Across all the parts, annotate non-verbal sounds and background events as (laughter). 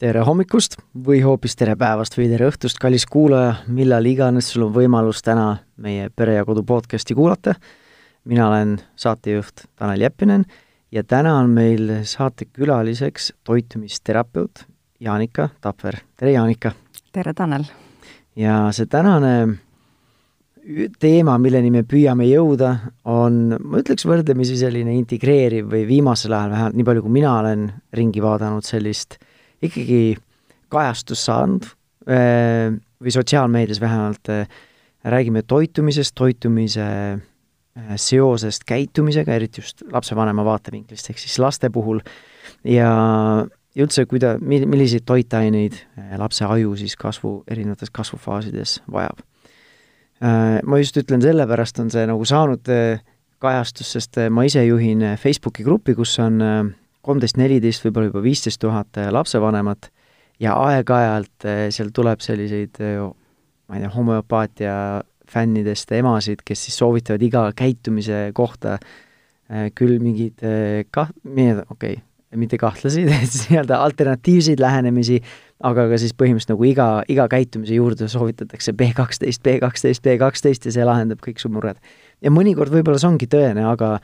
tere hommikust või hoopis tere päevast või tere õhtust, kallis kuulaja, millal iganes sul on võimalus täna meie Pere ja Kodu podcasti kuulata. mina olen saatejuht Tanel Jeppinen ja täna on meil saatekülaliseks toitumisterapeut Jaanika Tapver. tere, Jaanika! tere, Tanel! ja see tänane teema, milleni me püüame jõuda, on, ma ütleks võrdlemisi selline integreeriv või viimasel ajal vähemalt nii palju, kui mina olen ringi vaadanud, sellist ikkagi kajastust saanud äh, või sotsiaalmeedias vähemalt äh, räägime toitumisest, toitumise äh, seosest käitumisega, eriti just lapsevanema vaatevinklist, ehk siis laste puhul, ja, ja üldse, kuida-, milliseid toitaineid lapse aju siis kasvu, erinevates kasvufaasides vajab. Ma just ütlen, sellepärast on see nagu saanud kajastus, sest ma ise juhin Facebooki gruppi, kus on kolmteist, neliteist, võib-olla juba viisteist tuhat äh, lapsevanemat ja aeg-ajalt äh, seal tuleb selliseid, äh, ma ei tea, homöopaatia fännidest emasid, kes siis soovitavad iga käitumise kohta küll mingeid kah-, okei okay,, mitte kahtlasi, (laughs) nii-öelda alternatiivseid lähenemisi, aga ka siis põhimõtteliselt nagu iga, iga käitumise juurde soovitatakse B kaksteist, B kaksteist, B kaksteist ja see lahendab kõik su mured. ja mõnikord võib-olla see ongi tõene, aga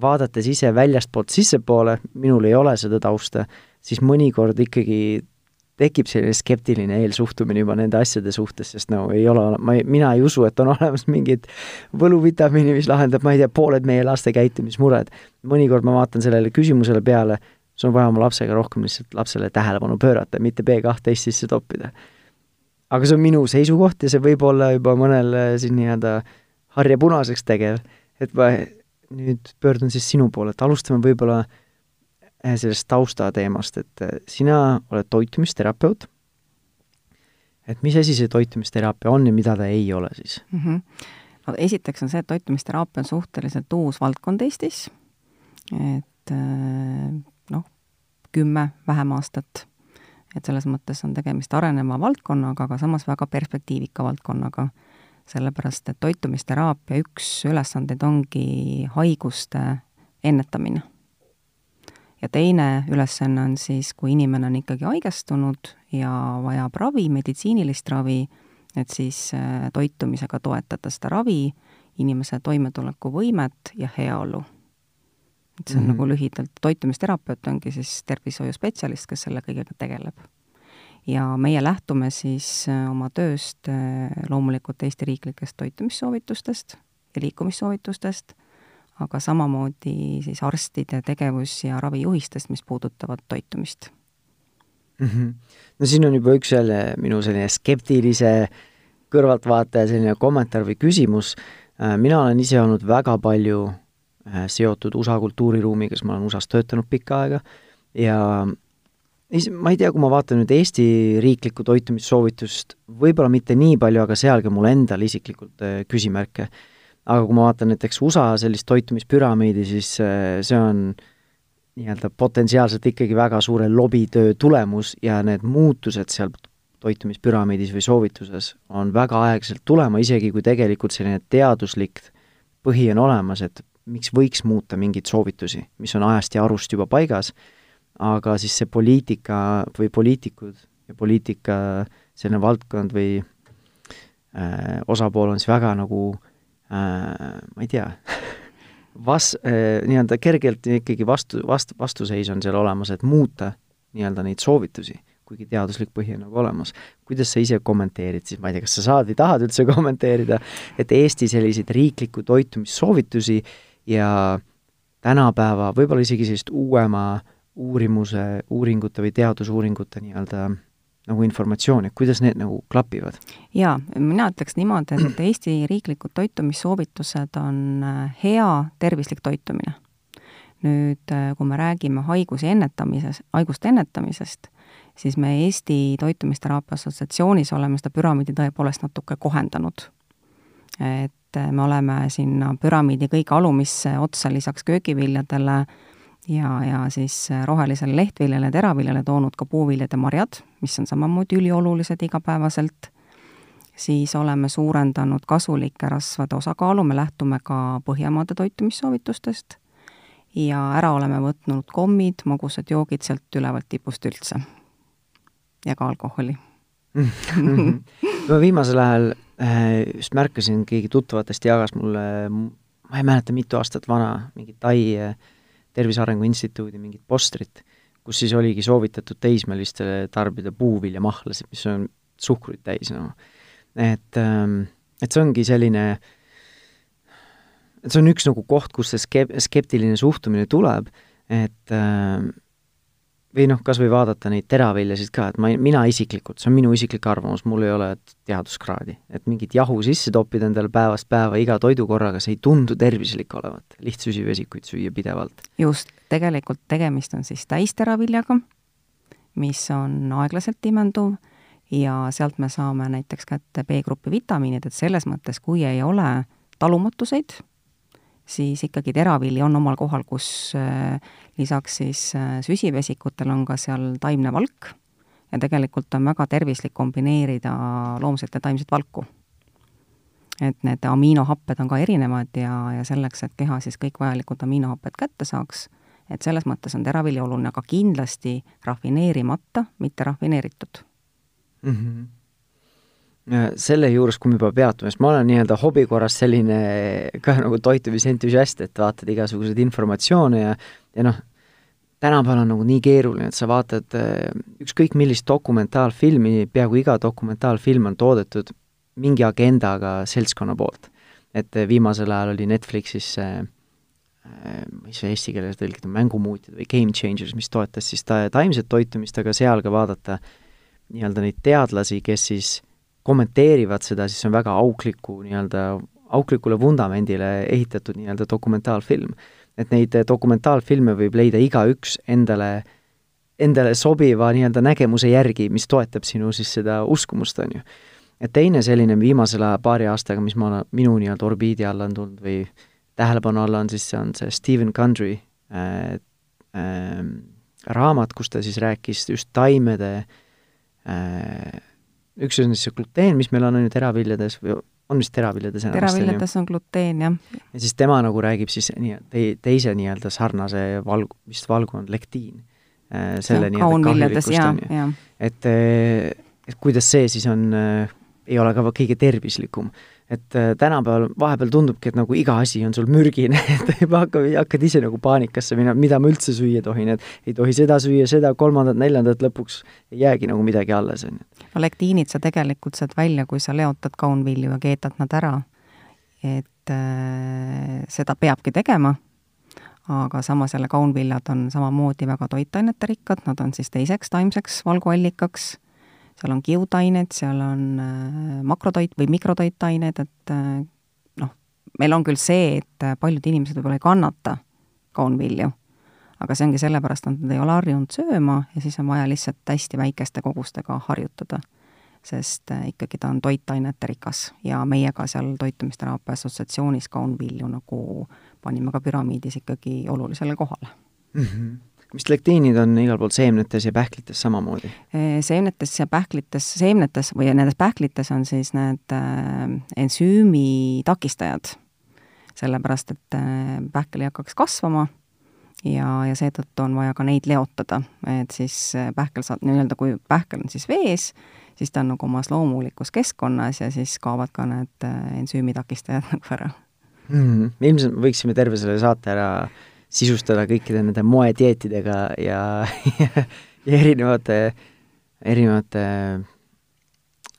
vaadates ise väljastpoolt sissepoole, minul ei ole seda tausta, siis mõnikord ikkagi tekib selline skeptiline eelsuhtumine juba nende asjade suhtes, sest no ei ole, ma ei, mina ei usu, et on (laughs) olemas mingit võluvitamiini, mis lahendab, ma ei tea, pooled meie laste käitumismured. mõnikord ma vaatan sellele küsimusele peale, sul on vaja oma lapsega rohkem lihtsalt lapsele tähelepanu pöörata, mitte B12 sisse toppida. aga see on minu seisukoht ja see võib olla juba mõnel siin nii-öelda harja punaseks tegev, et ma nüüd pöördun siis sinu poole, et alustame võib-olla äh, sellest taustateemast, et äh, sina oled toitumisterapeut, et mis asi see toitumisteraapia on ja mida ta ei ole siis mm? -hmm. no esiteks on see, et toitumisteraapia on suhteliselt uus valdkond Eestis, et äh, noh, kümme vähem aastat. et selles mõttes on tegemist areneva valdkonnaga, aga samas väga perspektiivika valdkonnaga sellepärast et toitumisteraapia üks ülesandeid ongi haiguste ennetamine. ja teine ülesanne on siis, kui inimene on ikkagi haigestunud ja vajab ravi, meditsiinilist ravi, et siis äh, toitumisega toetada seda ravi, inimese toimetulekuvõimet ja heaolu. et see on mm -hmm. nagu lühidalt, toitumisterapeut ongi siis tervishoiuspetsialist, kes selle kõigega tegeleb ja meie lähtume siis äh, oma tööst äh, loomulikult Eesti riiklikest toitumissoovitustest ja liikumissoovitustest, aga samamoodi siis arstide tegevus- ja ravijuhistest, mis puudutavad toitumist mm. -hmm. no siin on juba üks jälle minu selline skeptilise kõrvaltvaataja selline kommentaar või küsimus, äh, mina olen ise olnud väga palju seotud USA kultuuriruumiga, sest ma olen USA-s töötanud pikka aega ja ma ei tea, kui ma vaatan nüüd Eesti riiklikku toitumissoovitust, võib-olla mitte nii palju, aga seal ka mul endal isiklikult äh, küsimärke. aga kui ma vaatan näiteks USA sellist toitumispüramiidi, siis äh, see on nii-öelda potentsiaalselt ikkagi väga suure lobitöö tulemus ja need muutused seal toitumispüramiidis või soovituses on väga aeglaselt tulema, isegi kui tegelikult selline teaduslik põhi on olemas, et miks võiks muuta mingeid soovitusi, mis on ajast ja arust juba paigas aga siis see poliitika või poliitikud ja poliitika selline valdkond või äh, osapool on siis väga nagu äh, ma ei tea (laughs) vas- äh,, nii-öelda kergelt ikkagi vastu, vastu, vastuseis on seal olemas, et muuta nii-öelda neid soovitusi, kuigi teaduslik põhi on nagu olemas. kuidas sa ise kommenteerid siis, ma ei tea, kas sa saad või tahad üldse (laughs) kommenteerida, et Eesti selliseid riikliku toitumissoovitusi ja tänapäeva, võib-olla isegi sellist uuema äh, uurimuse, uuringute või teadusuuringute nii-öelda nagu informatsiooni, kuidas need nagu klapivad? jaa, mina ütleks niimoodi, et (clears throat) Eesti riiklikud toitumissoovitused on äh, hea tervislik toitumine. nüüd, äh, kui me räägime haiguse ennetamises, haiguste ennetamisest, siis me Eesti Toitumisteraapia Assotsiatsioonis oleme seda püramiidi tõepoolest natuke kohendanud. et äh, me oleme sinna püramiidi kõige alumisse otsa lisaks köögiviljadele äh, ja, ja siis äh, rohelisele lehtviljale, teraviljale toonud ka puuviljad ja marjad, mis on samamoodi üliolulised igapäevaselt, siis oleme suurendanud kasulike rasvade osakaalu, me lähtume ka Põhjamaade toitumissoovitustest. Ja ära oleme võtnud kommid, magusad joogid sealt ülevalt tipust üldse. ja ka alkoholi. (laughs) Ma viimasel ajal äh, just märkasin, keegi tuttavatest jagas mulle, ma ei mäleta, mitu aastat vana, mingit Tai äh, Tervise Arengu Instituudi mingit postrit, kus siis oligi soovitatud teismelistele tarbida puuviljamahlasid, mis on suhkruid täis, noh. et, ähm, et see ongi selline, et see on üks nagu koht, kus see skep-, skeptiline suhtumine tuleb, et äh, või noh, kas või vaadata neid teraviljasid ka, et ma, mina isiklikult, see on minu isiklik arvamus, mul ei ole teaduskraadi, et mingit jahu sisse toppida endale päevast päeva iga toidukorraga, see ei tundu tervislik olevat, lihtsüsivesikuid süüa pidevalt. just, tegelikult tegemist on siis täisteraviljaga, mis on aeglaselt imenduv ja sealt me saame näiteks kätte B-grupi vitamiinid, et selles mõttes, kui ei ole talumatuseid, siis ikkagi teravili on omal kohal, kus äh, lisaks siis äh, süsivesikutele on ka seal taimne valk ja tegelikult on väga tervislik kombineerida loomset ja taimset valku. et need aminohapped on ka erinevad ja, ja selleks, et keha siis kõik vajalikud aminohapped kätte saaks, et selles mõttes on teravili oluline, aga kindlasti rafineerimata, mitte rafineeritud mm. -hmm selle juures, kui me juba peatume, sest ma olen nii-öelda hobi korras selline ka nagu toitumisentusiast, et vaatad igasuguseid informatsioone ja ja noh, tänapäeval on nagu nii keeruline, et sa vaatad äh, ükskõik millist dokumentaalfilmi, peaaegu iga dokumentaalfilm on toodetud mingi agendaga seltskonna poolt. et äh, viimasel ajal oli Netflixis see äh, mis see eesti keeles tõlgitud, mängumuutjad või Game Changers, mis toetas siis ta taimset toitumist, aga seal ka vaadata nii-öelda neid teadlasi, kes siis kommenteerivad seda, siis see on väga aukliku nii-öelda, auklikule vundamendile ehitatud nii-öelda dokumentaalfilm. et neid dokumentaalfilme võib leida igaüks endale, endale sobiva nii-öelda nägemuse järgi, mis toetab sinu siis seda uskumust, on ju. et teine selline viimasel ajal, paari aastaga, mis ma, minu nii-öelda orbiidi alla on tulnud või tähelepanu alla on, siis see on see Stephen Gundry äh, äh, raamat, kus ta siis rääkis just taimede äh, üks on siis see gluteen, mis meil on ainult teraviljades või on vist teraviljades enamasti? teraviljades on gluteen, jah. ja siis tema nagu räägib siis nii, te-, teise nii-öelda sarnase valgu, vist valgu on lektiin. Äh, selle nii-öelda kahjulikkust, on ju. et, äh, et kuidas see siis on, äh, ei ole ka kõige tervislikum et äh, tänapäeval vahepeal tundubki, et nagu iga asi on sul mürgine, (laughs) et juba hakkab, hakkad ise nagu paanikasse minema, mida ma üldse süüa tohin, et ei tohi seda süüa, seda, kolmandat, neljandat, lõpuks ei jäägi nagu midagi alles, on ju. no lektiinid sa tegelikult saad välja, kui sa leotad kaunvilju ja keetad nad ära. et äh, seda peabki tegema, aga samas jälle kaunviljad on samamoodi väga toitainete rikkad, nad on siis teiseks taimseks valguallikaks seal on kiudained, seal on äh, makrotoit või mikrotoitained, et äh, noh, meil on küll see, et paljud inimesed võib-olla ei kannata kaunvilju, aga see ongi sellepärast, et nad ei ole harjunud sööma ja siis on vaja lihtsalt hästi väikeste kogustega harjutada. sest äh, ikkagi ta on toitainete rikas ja meie ka seal Toitumisteraapia Assotsiatsioonis kaunvilju nagu panime ka püramiidis ikkagi olulisele kohale mm. -hmm mis lektiinid on igal pool seemnetes ja pähklites samamoodi? seemnetes ja pähklites, seemnetes või nendes pähklites on siis need äh, ensüümi takistajad. sellepärast, et äh, pähkel ei hakkaks kasvama ja, ja seetõttu on vaja ka neid leotada, et siis äh, pähkel saab, nii-öelda kui pähkel on siis vees, siis ta on nagu omas loomulikus keskkonnas ja siis kaovad ka need äh, ensüümi takistajad (laughs) nagu ära mm. ilmselt võiksime terve selle saate ära sisustada kõikide nende moedieetidega ja, ja, ja erinevate, erinevate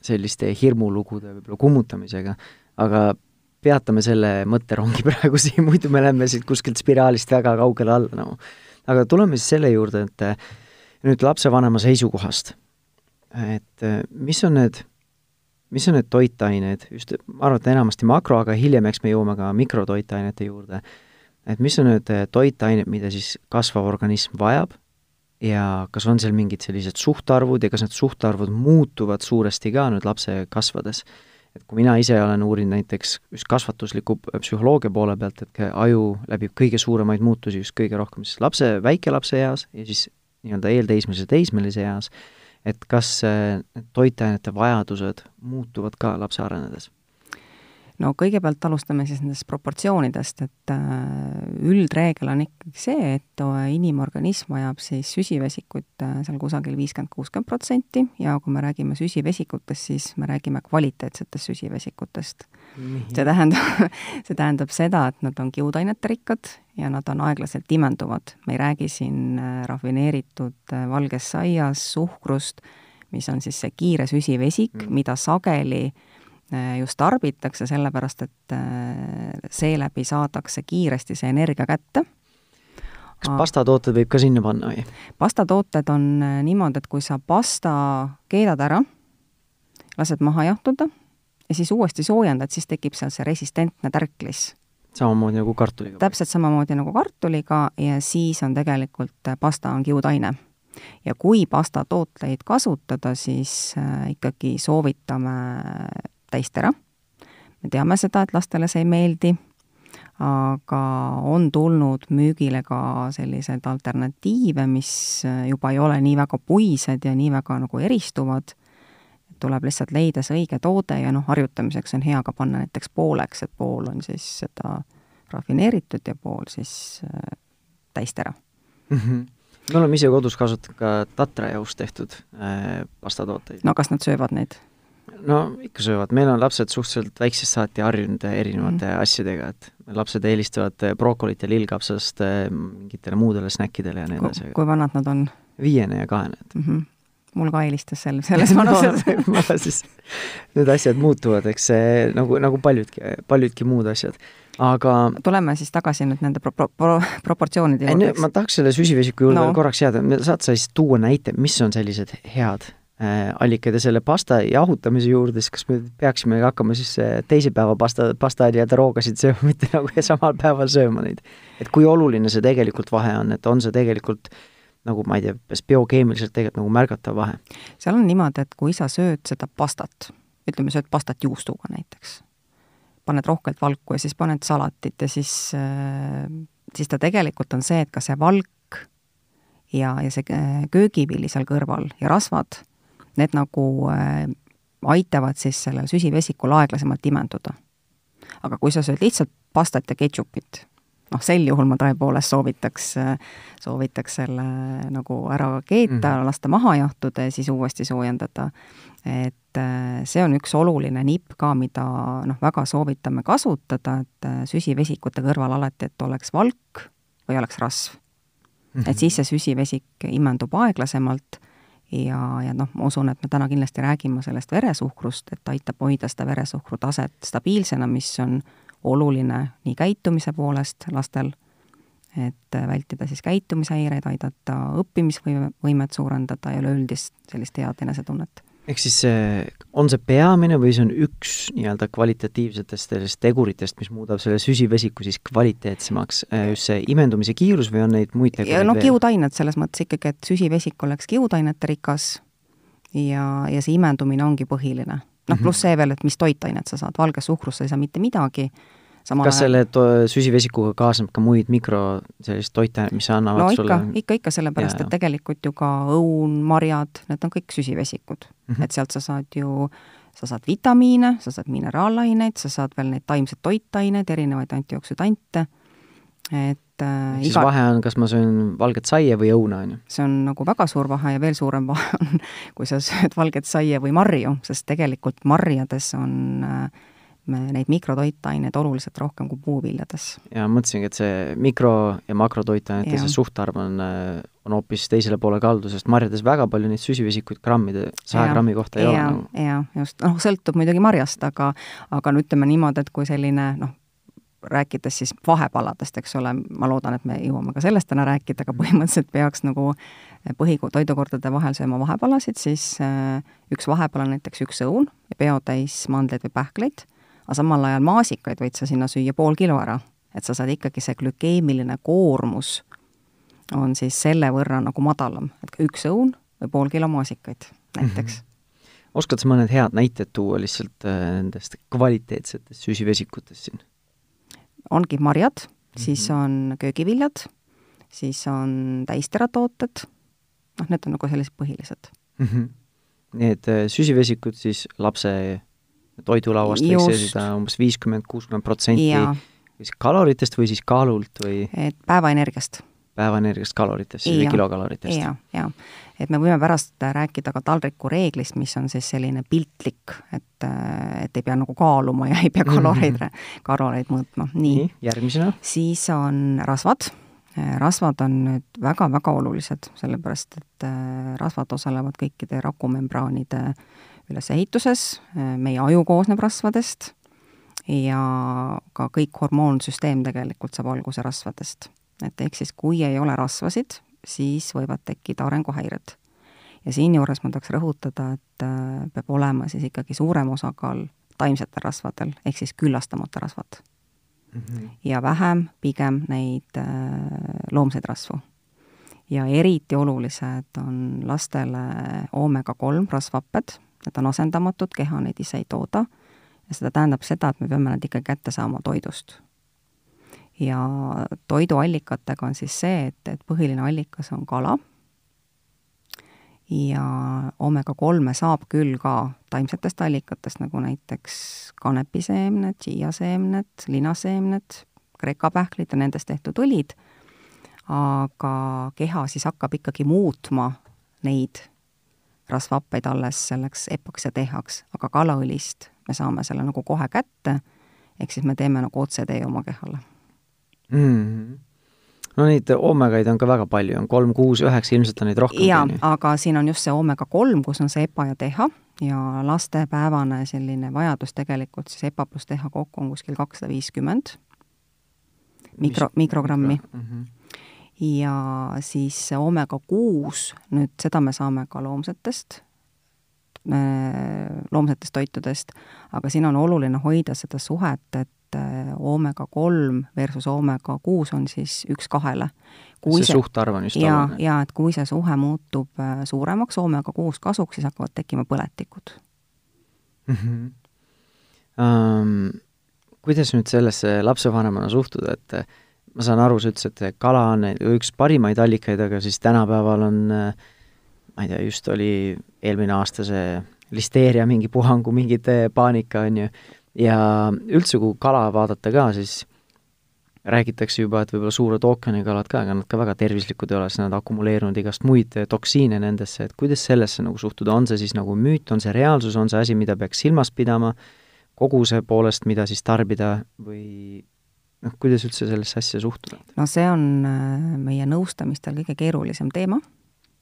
selliste hirmulugude võib-olla kummutamisega, aga peatame selle mõtterongi (laughs) praegu siin, muidu me läheme siit kuskilt spiraalist väga kaugele alla nagu no.. aga tuleme siis selle juurde, et nüüd lapsevanema seisukohast, et mis on need, mis on need toitained, just ma arvan, et enamasti makro, aga hiljem eks me jõuame ka mikrotoitainete juurde et mis on need äh, toitained, mida siis kasvav organism vajab ja kas on seal mingid sellised suhtarvud ja kas need suhtarvud muutuvad suuresti ka nüüd lapse kasvades? et kui mina ise olen uurinud näiteks just kasvatusliku psühholoogia poole pealt, et aju läbib kõige suuremaid muutusi just kõige rohkem siis lapse, väikelapse eas ja siis nii-öelda eelteismelise, teismelise eas, et kas äh, toitainete vajadused muutuvad ka lapse arenedes? No kõigepealt alustame siis nendest proportsioonidest, et äh, üldreegel on ikkagi see, et äh, inimorganism vajab siis süsivesikut äh, seal kusagil viiskümmend, kuuskümmend protsenti ja kui me räägime süsivesikutest, siis me räägime kvaliteetsetest süsivesikutest. see tähendab, (laughs) see tähendab seda, et nad on kiudainete rikkad ja nad on aeglaselt imenduvad. me ei räägi siin rafineeritud valgest saiast, suhkrust, mis on siis see kiire süsivesik mm., mida sageli Äh, just tarbitakse, sellepärast et äh, seeläbi saadakse kiiresti see energia kätte. kas pastatooted võib ka sinna panna või? pastatooted on äh, niimoodi, et kui sa pasta keedad ära, lased maha jahtuda ja siis uuesti soojendad, siis tekib seal see resistentne tärklis. samamoodi nagu kartuliga? täpselt samamoodi nagu kartuliga ja siis on tegelikult, pasta on kiudaine ja kui pastatooteid kasutada, siis ikkagi soovitame täistera. me teame seda, et lastele see ei meeldi, aga on tulnud müügile ka selliseid alternatiive, mis juba ei ole nii väga puised ja nii väga nagu eristuvad, tuleb lihtsalt leida see õige toode ja noh, harjutamiseks on hea ka panna näiteks pooleks, et pool on siis seda rafineeritud ja pool siis äh, täistera mm. -hmm me oleme ise kodus kasutanud ka tatrajaust tehtud äh, pastatooteid. no kas nad söövad neid? No ikka söövad, meil on lapsed suhteliselt väiksest saati harjunud erinevate mm. asjadega, et lapsed eelistavad brokolit ja lillkapsast eh, mingitele muudele snäkkidele ja nii edasi. kui vanad nad on? viiene ja kahene, et mm. -hmm mul ka eelistas sel, selles vanuses (laughs) no, siis need asjad muutuvad, eks see nagu, nagu paljudki, paljudki muud asjad, aga tuleme siis tagasi nüüd nende pro-, pro-, pro, proportsioonide juurde. ma tahaks selle süsivesiku juurde no. korraks jääda, saad sa siis tuua näite, mis on sellised head allikaid ja selle pasta jahutamise juurde, siis kas me peaksime hakkama siis äh, teise päeva pasta, pastaid ja roogasid sööma, (laughs) mitte nagu samal päeval sööma neid. et kui oluline see tegelikult vahe on, et on see tegelikult nagu ma ei tea, kas biokeemiliselt tegelikult nagu märgatav vahe? seal on niimoodi, et kui sa sööd seda pastat, ütleme, sööd pastat juustuga näiteks, paned rohkelt valku ja siis paned salatit ja siis, äh, siis ta tegelikult on see, et ka see valk ja, ja see köögivili seal kõrval ja rasvad need nagu äh, aitavad siis sellel süsivesikul aeglasemalt imenduda. aga kui sa sööd lihtsalt pastat ja ketšupit, noh, sel juhul ma tõepoolest soovitaks, soovitaks selle nagu ära keeta mm, -hmm. lasta maha jahtuda ja siis uuesti soojendada. et äh, see on üks oluline nipp ka, mida noh, väga soovitame kasutada, et äh, süsivesikute kõrval alati, et oleks valk või oleks rasv et siis see süsivesik imendub aeglasemalt ja, ja noh, ma usun, et me täna kindlasti räägime sellest veresuhkrust, et aitab hoida seda veresuhkru taset stabiilsena, mis on oluline nii käitumise poolest lastel, et vältida siis käitumishäireid, aidata õppimisvõimet suurendada ja üleüldist sellist head enesetunnet ehk siis see, on see peamine või see on üks nii-öelda kvalitatiivsetest sellest teguritest, mis muudab selle süsivesiku siis kvaliteetsemaks, äh, just see imendumise kiirus või on neid muid tegureid no kiudained selles mõttes ikkagi, et süsivesik oleks kiudainete rikas ja, ja see imendumine ongi põhiline. noh, mhm. pluss see veel, et mis toitainet sa saad, valges suhkrus sa ei saa mitte midagi kas selle süsivesikuga kaasneb ka muid mikro sellist toite, mis annavad no, sulle ikka, ikka, ikka, sellepärast ja, et tegelikult ju ka õun, marjad, need on kõik süsivesikud mm. -hmm. et sealt sa saad ju, sa saad vitamiine, sa saad mineraalaineid, sa saad veel neid taimseid toitaineid, erinevaid antioksüdante, et äh, siis iga... vahe on, kas ma söön valget saia või õuna, on ju? see on nagu väga suur vahe ja veel suurem vahe on, (laughs) kui sa sööd valget saia või marju, sest tegelikult marjades on äh, neid mikrotoitaineid oluliselt rohkem kui puuviljades. ja mõtlesingi, et see mikro- ja makrotoitainete see suhtarv on, on hoopis teisele poole kaldu, sest marjades väga palju neid süsivesikuid grammide, saja grammi kohta ei ja, ole nagu. jaa, just, noh, sõltub muidugi marjast, aga aga no ütleme niimoodi, et kui selline noh, rääkides siis vahepaladest, eks ole, ma loodan, et me jõuame ka sellest täna rääkida, aga põhimõtteliselt peaks nagu põhitoidukordade vahel sööma vahepalasid, siis äh, üks vahepala, näiteks üks õun, peotäis mandleid või pähkleid aga samal ajal maasikaid võid sa sinna süüa pool kilo ära, et sa saad ikkagi, see glükeemiline koormus on siis selle võrra nagu madalam, et üks õun või pool kilo maasikaid näiteks mm. -hmm. oskad sa mõned head näited tuua lihtsalt äh, nendest kvaliteetsetest süsivesikutest siin? ongi marjad mm, -hmm. siis on köögiviljad, siis on täisteratooted, noh, need on nagu sellised põhilised mm. -hmm. Need äh, süsivesikud siis lapse toidulauast võiks seesida umbes viiskümmend, kuuskümmend protsenti siis kaloritest või siis kaalult või? et päevaenergiast. päevaenergiast kaloritest siis või kilokaloritest? jaa, jaa. et me võime pärast rääkida ka taldriku reeglist, mis on siis selline piltlik, et, et ei pea nagu kaaluma ja ei pea kaloreid mm, -hmm. kaloreid mõõtma, nii, nii. järgmisena? siis on rasvad rasvad on nüüd väga-väga olulised, sellepärast et äh, rasvad osalevad kõikide rakumembraanide ülesehituses, meie aju koosneb rasvadest ja ka kõik hormoonsüsteem tegelikult saab alguse rasvadest. et ehk siis, kui ei ole rasvasid, siis võivad tekkida arenguhäired. ja siinjuures ma tahaks rõhutada, et äh, peab olema siis ikkagi suurem osakaal taimsetel rasvadel, ehk siis küllastamata rasvad mm -hmm. ja vähem pigem neid äh, loomseid rasvu. ja eriti olulised on lastele oomega-3 rasvhapped, need on asendamatud, keha neid ise ei tooda. Ja seda tähendab seda, et me peame nad ikka kätte saama toidust. ja toiduallikatega on siis see, et, et põhiline allikas on kala. Ja oomega-kolme saab küll ka taimsetest allikatest, nagu näiteks kanepiseemned, tšiiaseemned, linaseemned, krekapähklid ja nendest tehtud õlid, aga keha siis hakkab ikkagi muutma neid rasvhappeid alles selleks epaks ja tehaks, aga kalaõlist me saame selle nagu kohe kätte, ehk siis me teeme nagu otsetee oma kehale mm. -hmm no neid oomegaid on ka väga palju, on kolm, kuus, üheksa, ilmselt on neid rohkem. jaa, aga siin on just see oomega kolm, kus on see EPA ja TH ja laste päevane selline vajadus tegelikult siis EPA pluss TH kokku on kuskil kakssada viiskümmend mikro, mikrogrammi mm. -hmm. Ja siis oomega kuus, nüüd seda me saame ka loomsetest, äh, loomsetest toitudest, aga siin on oluline hoida seda suhet, et oomega äh, kolm versus oomega kuus on siis üks kahele. see, see suhtarv on just oluline? jaa, et kui see suhe muutub äh, suuremaks, oomega kuus kasuks, siis hakkavad tekkima põletikud mm. -hmm. Um, kuidas nüüd sellesse lapsevanemana suhtuda, et ma saan aru, sa ütlesid, et kala on üks parimaid allikaid, aga siis tänapäeval on ma ei tea, just oli eelmine aasta see listeeria mingi puhangu, mingid paanika, on ju, ja üldse, kui kala vaadata ka, siis räägitakse juba, et võib-olla suured ookeanikalad ka, ega nad ka väga tervislikud ei ole, sest nad akumuleerunud igast muid toksiine nendesse, et kuidas sellesse nagu suhtuda, on see siis nagu müüt, on see reaalsus, on see asi, mida peaks silmas pidama, koguse poolest, mida siis tarbida või noh, kuidas üldse sellesse asja suhtuda? no see on äh, meie nõustamistel kõige keerulisem teema,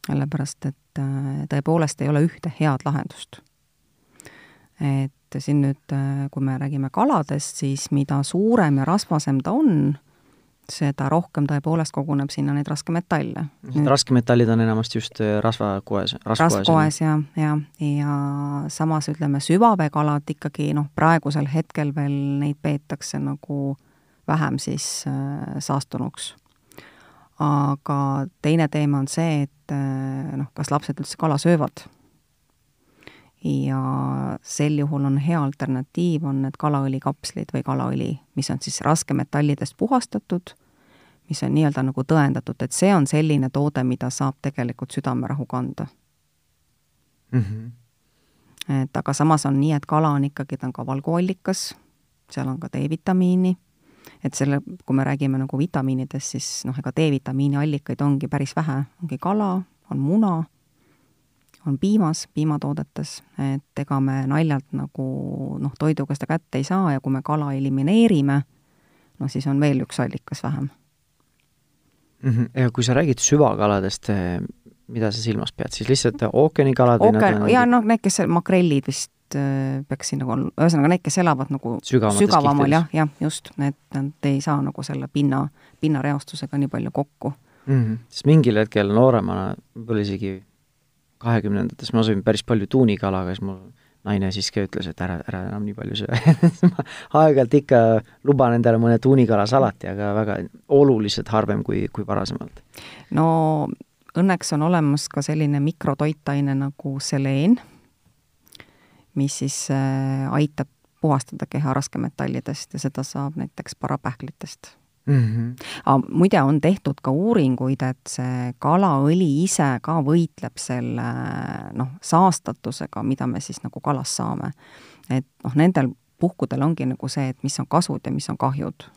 sellepärast et äh, tõepoolest ei ole ühte head lahendust. et siin nüüd, äh, kui me räägime kaladest, siis mida suurem ja rasvasem ta on, seda rohkem tõepoolest koguneb sinna neid raskmetalle. raskemetallid on enamasti just rasvakoes, rasvkoes ja, ja, ja samas ütleme, süvaveekalad ikkagi noh, praegusel hetkel veel neid peetakse nagu vähem siis äh, saastunuks. aga teine teema on see, et äh, noh, kas lapsed üldse kala söövad ja sel juhul on hea alternatiiv, on need kalaõlikapslid või kalaõli, mis on siis raskemetallidest puhastatud, mis on nii-öelda nagu tõendatud, et see on selline toode, mida saab tegelikult südamerahu kanda mm. -hmm. et aga samas on nii, et kala on ikkagi, ta on ka valguallikas, seal on ka D-vitamiini, et selle, kui me räägime nagu vitamiinidest, siis noh, ega D-vitamiini allikaid ongi päris vähe, ongi kala, on muna on piimas, piimatoodetes, et ega me naljalt nagu noh, toiduga seda kätte ei saa ja kui me kala elimineerime, no siis on veel üks allikas vähem mm. -hmm. ja kui sa räägid süvakaladest, mida sa silmas pead, siis lihtsalt ookeanikalad Ookean, jaa, noh, need, kes, makrellid vist eh, peaks siin nagu, ühesõnaga need, kes elavad nagu sügavamal, jah, jah, just, need, nad ei saa nagu selle pinna, pinnareostusega nii palju kokku mm. -hmm. sest mingil hetkel nooremana, võib-olla isegi kahekümnendates ma sõin päris palju tuunikala, aga siis mul naine siiski ütles, et ära, ära enam nii palju söö (laughs) ma aeg-ajalt ikka luban endale mõne tuunikalasalati, aga väga oluliselt harvem kui, kui varasemalt. no õnneks on olemas ka selline mikrotoitaine nagu seleen, mis siis äh, aitab puhastada keha raskemetallidest ja seda saab näiteks parapähklitest mm. -hmm. aga muide, on tehtud ka uuringuid, et see kalaõli ise ka võitleb selle noh, saastatusega, mida me siis nagu kalast saame. et noh, nendel puhkudel ongi nagu see, et mis on kasud ja mis on kahjud.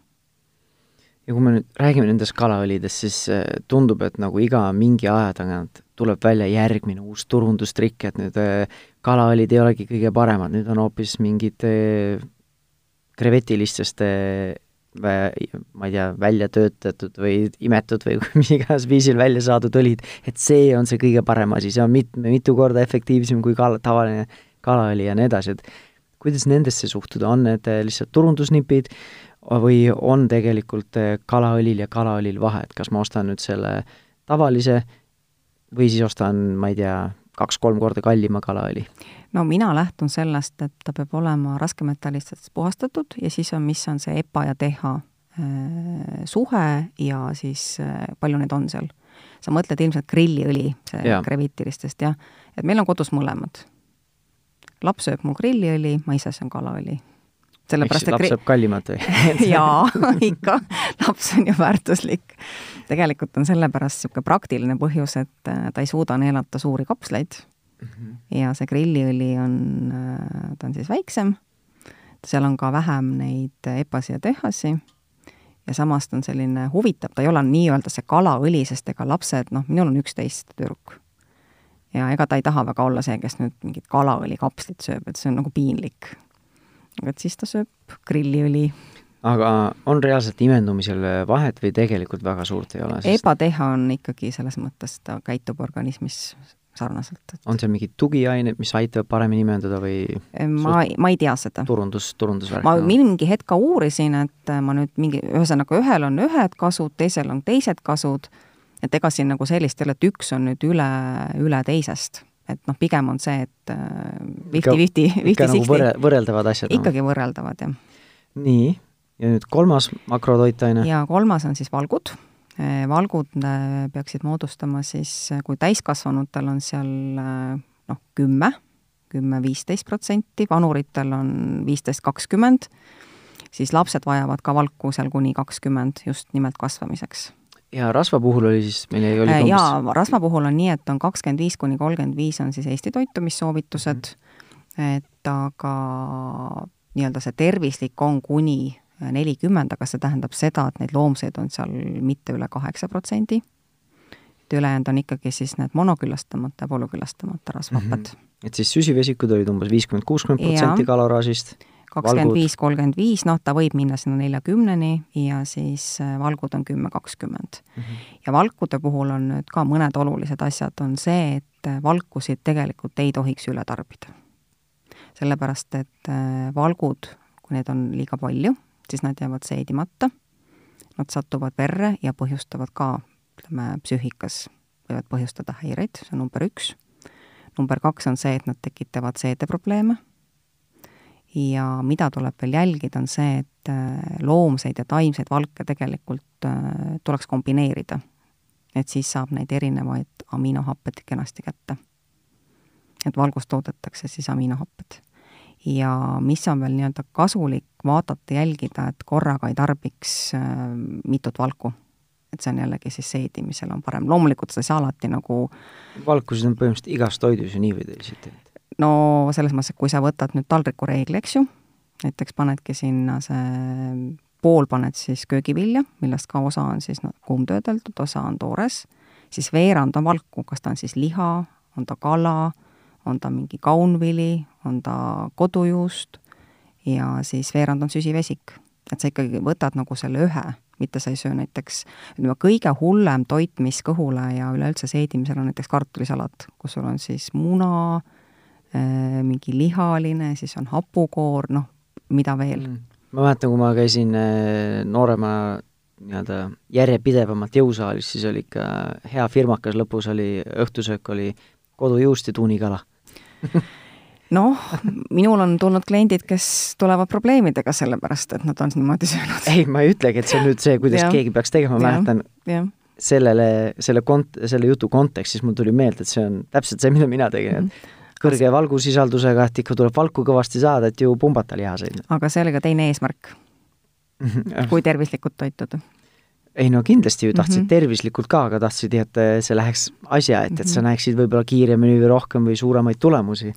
ja kui me nüüd räägime nendest kalaõlidest, siis äh, tundub, et nagu iga mingi aja tagant tuleb välja järgmine uus turundustrikk, et nüüd äh, kalaõlid ei olegi kõige paremad, nüüd on hoopis mingid äh, krevetilistest ma ei tea, välja töötatud või imetud või (laughs) mis iganes viisil välja saadud õlid, et see on see kõige parem asi, see on mit-, mitu korda efektiivsem kui kala, tavaline kalaõli ja nii edasi, et kuidas nendesse suhtuda, on need lihtsalt turundusnipid või on tegelikult kalaõlil ja kalaõlil vahe, et kas ma ostan nüüd selle tavalise või siis ostan, ma ei tea, kaks-kolm korda kallima kalaõli? no mina lähtun sellest, et ta peab olema raskemetallistest puhastatud ja siis on, mis on see EPA ja TH äh, suhe ja siis äh, palju neid on seal. sa mõtled ilmselt grilliõli, see krevitilistest, jah. et meil on kodus mõlemad. laps sööb mul grilliõli, ma ise söön kalaõli sellepärast, et laps saab kallimat või (laughs) jaa, ikka, laps on ju väärtuslik. tegelikult on sellepärast niisugune praktiline põhjus, et äh, ta ei suuda neelata suuri kapsleid mm -hmm. ja see grilliõli on, äh, ta on siis väiksem, seal on ka vähem neid epasi ja tehasi ja samas ta on selline huvitav, ta ei ole nii-öelda see kalaõli, sest ega lapsed, noh, minul on üksteist tüdruk. ja ega ta ei taha väga olla see, kes nüüd mingit kalaõli kapslit sööb, et see on nagu piinlik et siis ta sööb grilliõli. aga on reaalselt imendumisel vahet või tegelikult väga suurt ei ole sest...? ebateha on ikkagi selles mõttes, ta käitub organismis sarnaselt et.... on seal mingid tugiained, mis aitavad paremini imenduda või? ma, ma ei tea seda. turundus, turundusvärk? ma mingi hetk ka uurisin, et ma nüüd mingi, ühesõnaga ühel on ühed kasud, teisel on teised kasud, et ega siin nagu sellist ei ole, et üks on nüüd üle, üle teisest et noh, pigem on see, et fifty-fifty, äh, nagu võrre-, võrreldavad asjad? ikkagi no. võrreldavad, jah. nii, ja nüüd kolmas makrotoitaine? ja kolmas on siis valgud. Äh, valgud äh, peaksid moodustama siis, kui täiskasvanutel on seal noh, kümme, kümme-viisteist protsenti, vanuritel on viisteist, kakskümmend, siis lapsed vajavad ka valku seal kuni kakskümmend just nimelt kasvamiseks ja rasva puhul oli siis, meil ei oli umbes... Äh, jaa, rasva puhul on nii, et on kakskümmend viis kuni kolmkümmend viis on siis Eesti toitumissoovitused mm, -hmm. et aga nii-öelda see tervislik on kuni nelikümmend, aga see tähendab seda, et neid loomseid on seal mitte üle kaheksa protsendi. et ülejäänud on ikkagi siis need monoküllastamata ja polüküllastamata rasvhapped mm. -hmm. et siis süsivesikud olid umbes viiskümmend, kuuskümmend protsenti kaloraažist kakskümmend viis, kolmkümmend viis, noh, ta võib minna sinna neljakümneni ja siis äh, valgud on kümme, kakskümmend. Mhm. ja valkude puhul on nüüd ka mõned olulised asjad, on see, et äh, valkusid tegelikult ei tohiks üle tarbida. sellepärast, et äh, valgud, kui neid on liiga palju, siis nad jäävad seedimata, nad satuvad verre ja põhjustavad ka, ütleme, psüühikas võivad põhjustada häireid, see on number üks. number kaks on see, et nad tekitavad seedeprobleeme ja mida tuleb veel jälgida, on see, et äh, loomseid ja taimseid valke tegelikult äh, tuleks kombineerida. et siis saab neid erinevaid aminohapped kenasti kätte. et valgust toodetakse siis aminohapped. ja mis on veel nii-öelda kasulik vaadata, jälgida, et korraga ei tarbiks äh, mitut valku et see on jällegi siis seedimisel on parem, loomulikult sa ei saa alati nagu valkusid on põhimõtteliselt igas toidus ju nii või teisiti no selles mõttes, et kui sa võtad nüüd taldrikureegli, eks ju, näiteks panedki sinna see, pool paned siis köögivilja, millest ka osa on siis no, kuumtöödeldud, osa on toores, siis veerand on valku, kas ta on siis liha, on ta kala, on ta mingi kaunvili, on ta kodujuust ja siis veerand on süsivesik. et sa ikkagi võtad nagu selle ühe, mitte sa ei söö näiteks, ütleme, kõige hullem toit, mis kõhule ja üleüldse seedimisel on näiteks kartulisalat, kus sul on siis muna, mingi lihaline, siis on hapukoor, noh, mida veel? Mm.. ma mäletan, kui ma käisin äh, noorema nii-öelda järjepidevamalt jõusaalis, siis oli ikka hea firmakas, lõpus oli, õhtusöök oli kodujuust ja tuunikala. (laughs) Noh, minul on tulnud kliendid, kes tulevad probleemidega sellepärast, et nad on niimoodi söönud. ei, ma ei ütlegi, et see on nüüd see, kuidas ja. keegi peaks tegema, ma mäletan sellele, selle kont-, selle jutu kontekstis mul tuli meelde, et see on täpselt see, mida mina tegin, et mm -hmm kõrge valgusisaldusega, et ikka tuleb valku kõvasti saada, et ju pumbata lihaseid. aga see oli ka teine eesmärk kui tervislikult toituda? ei no kindlasti ju tahtsid mm Mhm. -hmm. tervislikult ka, aga tahtsid, et see läheks asja, et, et sa Mhm. näeksid võib-olla kiiremini või rohkem või suuremaid tulemusi.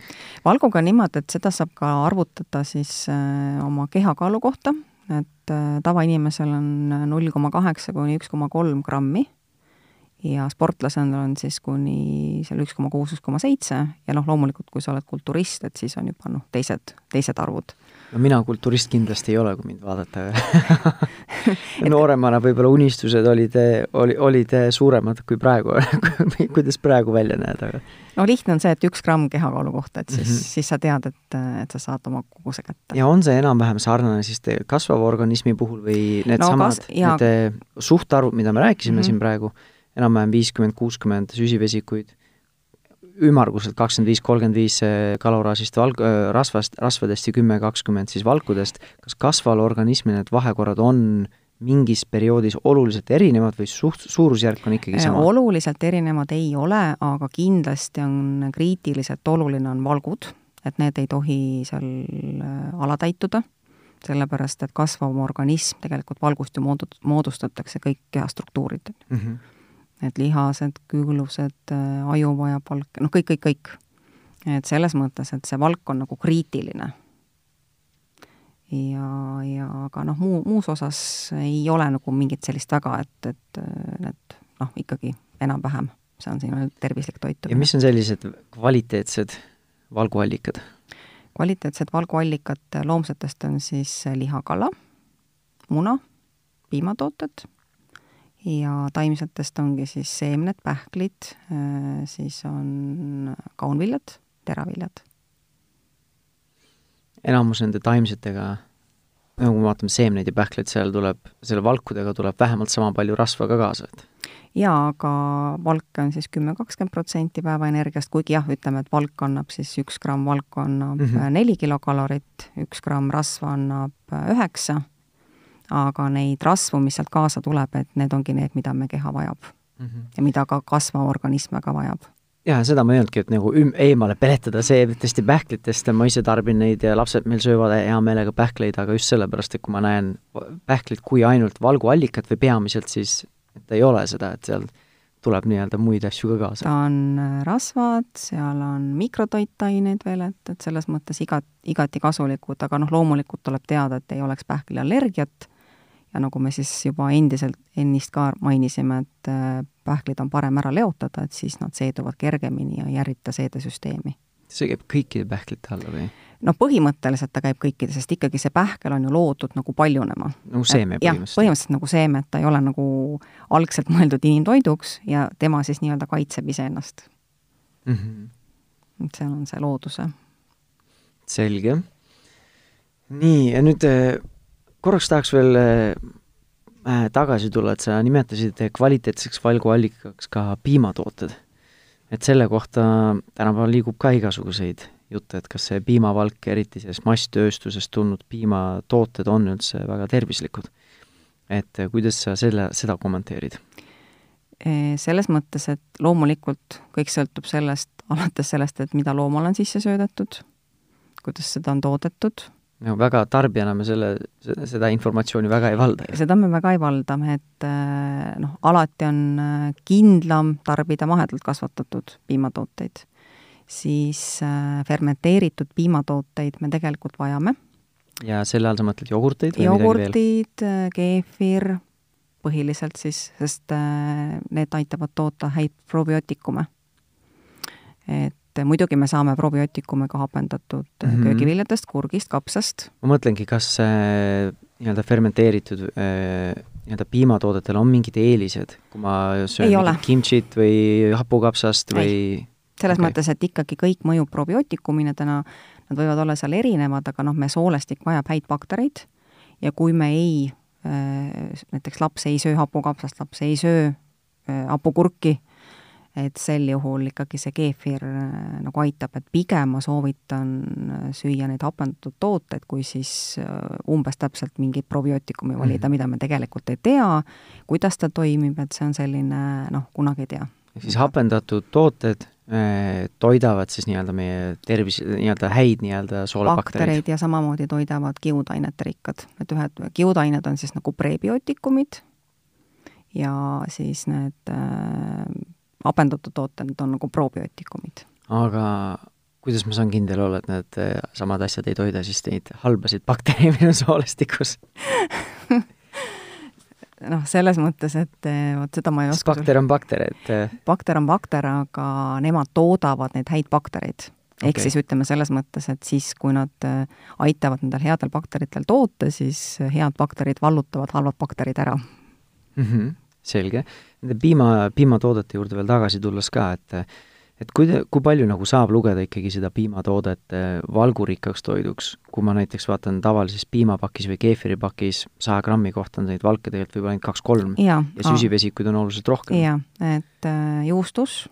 valguga on niimoodi, et seda saab ka arvutada siis äh, oma kehakaalu kohta, et äh, tavainimesel on null koma kaheksa kuni üks koma kolm grammi ja sportlasel on siis kuni seal üks koma kuus, üks koma seitse ja noh, loomulikult kui sa oled kulturist, et siis on juba noh, teised, teised arvud. no mina kulturist kindlasti ei ole, kui mind vaadata (laughs) nooremana võib-olla unistused olid, oli, olid suuremad kui praegu (laughs) kuidas praegu välja näed, aga no lihtne on see, et üks gramm kehakaalu kohta, et siis mm. -hmm. siis sa tead, et, et sa saad oma koguse kätte. ja on see enam-vähem sarnane siis kasvava organismi puhul või needsamad kas- jaa. need suhtarvud, mida me rääkisime mm. -hmm. siin praegu, enam-vähem viiskümmend, kuuskümmend süsivesikuid, ümmarguselt kakskümmend viis, kolmkümmend viis kaloraažist valg-, rasvast, rasvadest ja kümme, kakskümmend siis valkudest, kas kasvaval organismil need vahekorrad on mingis perioodis oluliselt erinevad või suht-, suurusjärk on ikkagi sama? oluliselt erinevad ei ole, aga kindlasti on kriitiliselt oluline on valgud, et need ei tohi seal alatäituda, sellepärast et kasvav organism, tegelikult valgust ju moodu-, moodustatakse kõik kehastruktuurid, mm. -hmm. Et lihased, külglused, aju vajab valke, noh, kõik, kõik, kõik. et selles mõttes, et see valk on nagu kriitiline. ja, ja aga noh, muu, muus osas ei ole nagu mingit sellist väga, et, et need noh, ikkagi enam-vähem, see on selline tervislik ja toitumine. mis on sellised kvaliteetsed valguallikad? kvaliteetsed valguallikad loomsetest on siis lihakala, muna, piimatooted ja taimsetest ongi siis seemned, pähklid, siis on kaunviljad, teraviljad. enamus nende taimsetega, nagu me vaatame seemneid ja pähkleid, seal tuleb, selle valkudega tuleb vähemalt sama palju rasva ka kaasa, et jaa, aga valk on siis kümme, kakskümmend protsenti päevaenergiast, kuigi jah, ütleme, et valk annab siis üks gramm valku annab Mhm. mm -hmm. neli kilokalorit, üks gramm rasva annab üheksa, aga neid rasvu, mis sealt kaasa tuleb, et need ongi need, mida me keha vajab mm. -hmm. ja mida ka kasvav organism väga vajab. jaa, seda ma ei öelnudki, et nagu üm-, eemale peletada seemnetest ja pähklitest, ma ise tarbin neid ja lapsed meil söövad hea meelega pähkleid, aga just sellepärast, et kui ma näen pähklit kui ainult valguallikat või peamiselt, siis et ei ole seda, et seal tuleb nii-öelda muid asju ka kaasa. ta on rasvad, seal on mikrotoitaineid veel, et, et selles mõttes igat, igati kasulikud, aga noh, loomulikult tuleb teada, et ei oleks pähkliallergiat ja nagu me siis juba endiselt, ennist ka mainisime, et äh, pähklid on parem ära leotada, et siis nad seeduvad kergemini ja ei ärrita seedesüsteemi. see käib kõikide pähklite alla või? no põhimõtteliselt ta käib kõikide, sest ikkagi see pähkel on ju loodud nagu paljunema. nagu seeme põhimõtteliselt? põhimõtteliselt nagu seeme, et ta ei ole nagu algselt mõeldud inimtoiduks ja tema siis nii-öelda kaitseb iseennast mm. -hmm. et seal on see looduse. selge. nii, ja nüüd korraks tahaks veel äh, tagasi tulla, et sa nimetasid kvaliteetseks valguallikaks ka piimatooted. et selle kohta tänapäeval liigub ka igasuguseid jutte, et kas see piimavalk, eriti sellest masstööstusest tulnud piimatooted on üldse väga tervislikud. et kuidas sa selle, seda kommenteerid? selles mõttes, et loomulikult kõik sõltub sellest, alates sellest, et mida loomale on sisse söödetud, kuidas seda on toodetud. No väga tarbijana me selle, seda informatsiooni väga ei valda. seda me väga ei valda, et noh, alati on kindlam tarbida mahedalt kasvatatud piimatooteid. siis fermenteeritud piimatooteid me tegelikult vajame. ja selle all sa mõtled jogurteid või jogurtid, keefir põhiliselt siis, sest need aitavad toota häid probiootikume. et muidugi me saame probiootikume ka hapendatud mm -hmm. köögiviljadest, kurgist, kapsast. ma mõtlengi, kas äh, nii-öelda fermenteeritud äh, nii-öelda piimatoodetel on mingid eelised, kui ma söön kimchit või hapukapsast või selles okay. mõttes, et ikkagi kõik mõjub probiootikumina täna, nad võivad olla seal erinevad, aga noh, meie soolestik vajab häid baktereid ja kui me ei näiteks laps ei söö hapukapsast, laps ei söö hapukurki, et sel juhul ikkagi see keefir nagu aitab, et pigem ma soovitan süüa neid hapendatud tooteid, kui siis umbes täpselt mingit probiootikumi valida mm, -hmm. mida me tegelikult ei tea, kuidas ta toimib, et see on selline noh, kunagi ei tea. ehk siis hapendatud tooted toidavad siis nii-öelda meie tervis, nii-öelda häid nii-öelda soolebaktereid. baktereid ja samamoodi toidavad kiudainete rikkad, et ühed kiudained on siis nagu prebiootikumid ja siis need äh, hapendatud tooted on nagu probiootikumid. aga kuidas ma saan kindel olla, et need äh, samad asjad ei toida siis neid halbasid baktereid minu soolestikus (laughs) noh, selles mõttes, et eh, vot seda ma ei oska bakter on bakter, et äh, bakter on bakter, aga nemad toodavad neid häid baktereid. ehk Okei. siis ütleme selles mõttes, et siis, kui nad aitavad nendel headel bakteritel toota, siis head bakterid vallutavad halvad bakterid ära. mm -hmm, selge. Nende piima, piimatoodete juurde veel tagasi tulles ka, et et kui, kui palju nagu saab lugeda ikkagi seda piimatoodet äh, valgurikkaks toiduks, kui ma näiteks vaatan tavalises piimapakis või keefiripakis saja grammi kohta on neid valke tegelikult võib-olla ainult kaks-kolm jaa. ja süsivesikuid on oluliselt rohkem. jaa, et äh, juustus,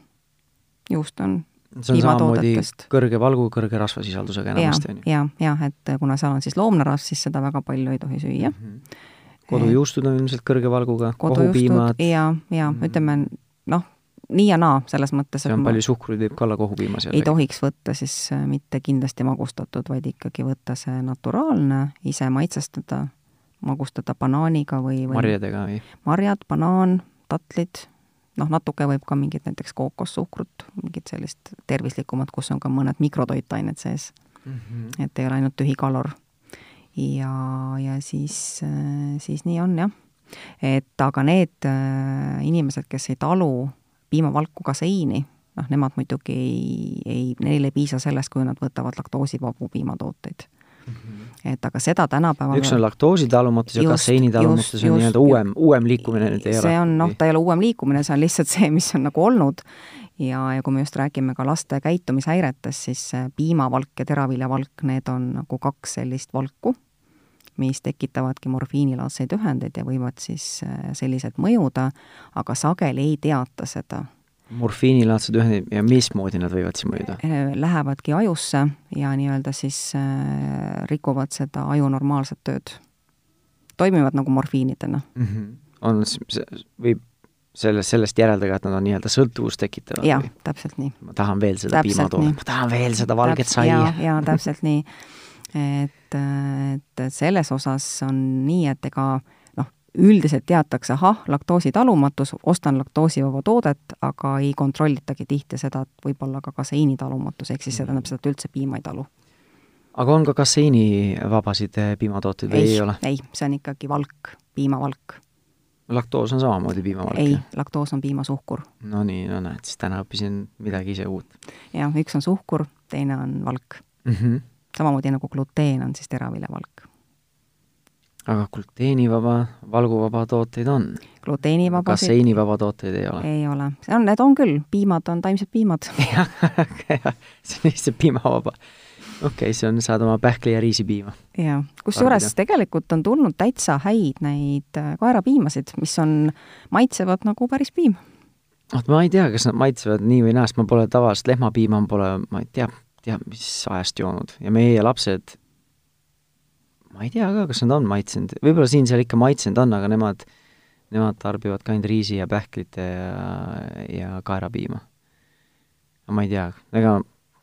juust on see on samamoodi kõrge valgu, kõrge rasvasisaldusega ja enamasti, on ju. ja, jah, et kuna seal on siis loomnarasv, siis seda väga palju ei tohi süüa. Mhm. Kodujuustud on ilmselt kõrge valguga, kohupiimad, ja, ja Mm. ütleme noh, nii ja naa, selles mõttes, see on palju suhkruid võib ka olla kohupiimas ei tohiks võtta siis äh, mitte kindlasti magustatud, vaid ikkagi võtta see naturaalne, ise maitsestada, magustada banaaniga või, või marjadega või? marjad, banaan, tatlid, noh, natuke võib ka mingit näiteks kookossuhkrut, mingit sellist tervislikumat, kus on ka mõned mikrotoitained sees, et ei ole ainult tühi kalor. Ja, ja siis, siis nii on jah. et aga need äh, inimesed, kes ei talu piimavalku kaseiini, noh, nemad muidugi ei, ei, neil ei piisa sellest, kui nad võtavad laktoosivabu piimatooteid. et aga seda tänapäeval üks on laktoositalumatus ja just, on nii-öelda uuem, uuem liikumine nüüd ei ole? see on noh, ta ei ole uuem liikumine, see on lihtsalt (laughs) see, mis on nagu olnud. Ja, ja kui me just räägime ka laste käitumishäiretest, siis äh, piimavalk ja teraviljavalk, need on nagu kaks sellist valku, mis tekitavadki morfiinilaadseid ühendeid ja võivad siis äh, selliselt mõjuda, aga sageli ei teata seda. morfiinilaadsed ühendid ja mismoodi nad võivad siis mõjuda? Äh, Lähevadki ajusse ja nii-öelda siis rikuvad seda aju normaalset tööd. toimivad nagu morfiinidena. mm? -hmm. on, võib sellest, sellest järeldada, et nad on nii-öelda sõltuvust tekitavad? jah, täpselt nii. ma tahan veel seda piimatoodet, ma tahan veel seda valget saia jaa, täpselt nii. et, et selles osas on nii, et ega noh, üldiselt teatakse, ahah, laktoositalumatus, ostan laktoosivaba toodet, aga ei kontrollitagi tihti seda, et võib-olla ka kaseiinitalumatus, ehk siis see tähendab seda, et üldse piima ei talu. aga on ka kaseinivabasid eh, piimatooteid või ei, ei ole? ei, see on ikkagi valk, piimavalk. Laktoos on samamoodi piimavalk? ei, laktoos on piimasuhkur. no nii, no näed, siis täna õppisin midagi ise uut jah, üks on suhkur, teine on valk. mm. -hmm. samamoodi nagu gluteen on siis teraviljavalk. aga gluteenivaba, valguvaba tooteid on? gluteenivabasid kaseinivaba tooteid ei ole? ei ole, see on, need on küll, piimad on taimsed piimad (laughs) jah, (laughs) see on lihtsalt piimavaba. Okei okay,, see on, saad oma pähkli ja riisipiima. jaa, kusjuures tegelikult on tulnud täitsa häid neid äh, kaerapiimasid, mis on, maitsevad nagu päris piim. vot ma ei tea, kas nad maitsevad nii või naa, sest ma pole tavaliselt lehmapiima pole, ma ei tea, tea, mis ajast joonud ja meie lapsed, ma ei tea ka, kas nad on maitsenud, võib-olla siin-seal ikka maitsenud on, aga nemad, nemad tarbivad ka ainult riisi ja pähklite ja, ja kaerapiima. ma ei tea, ega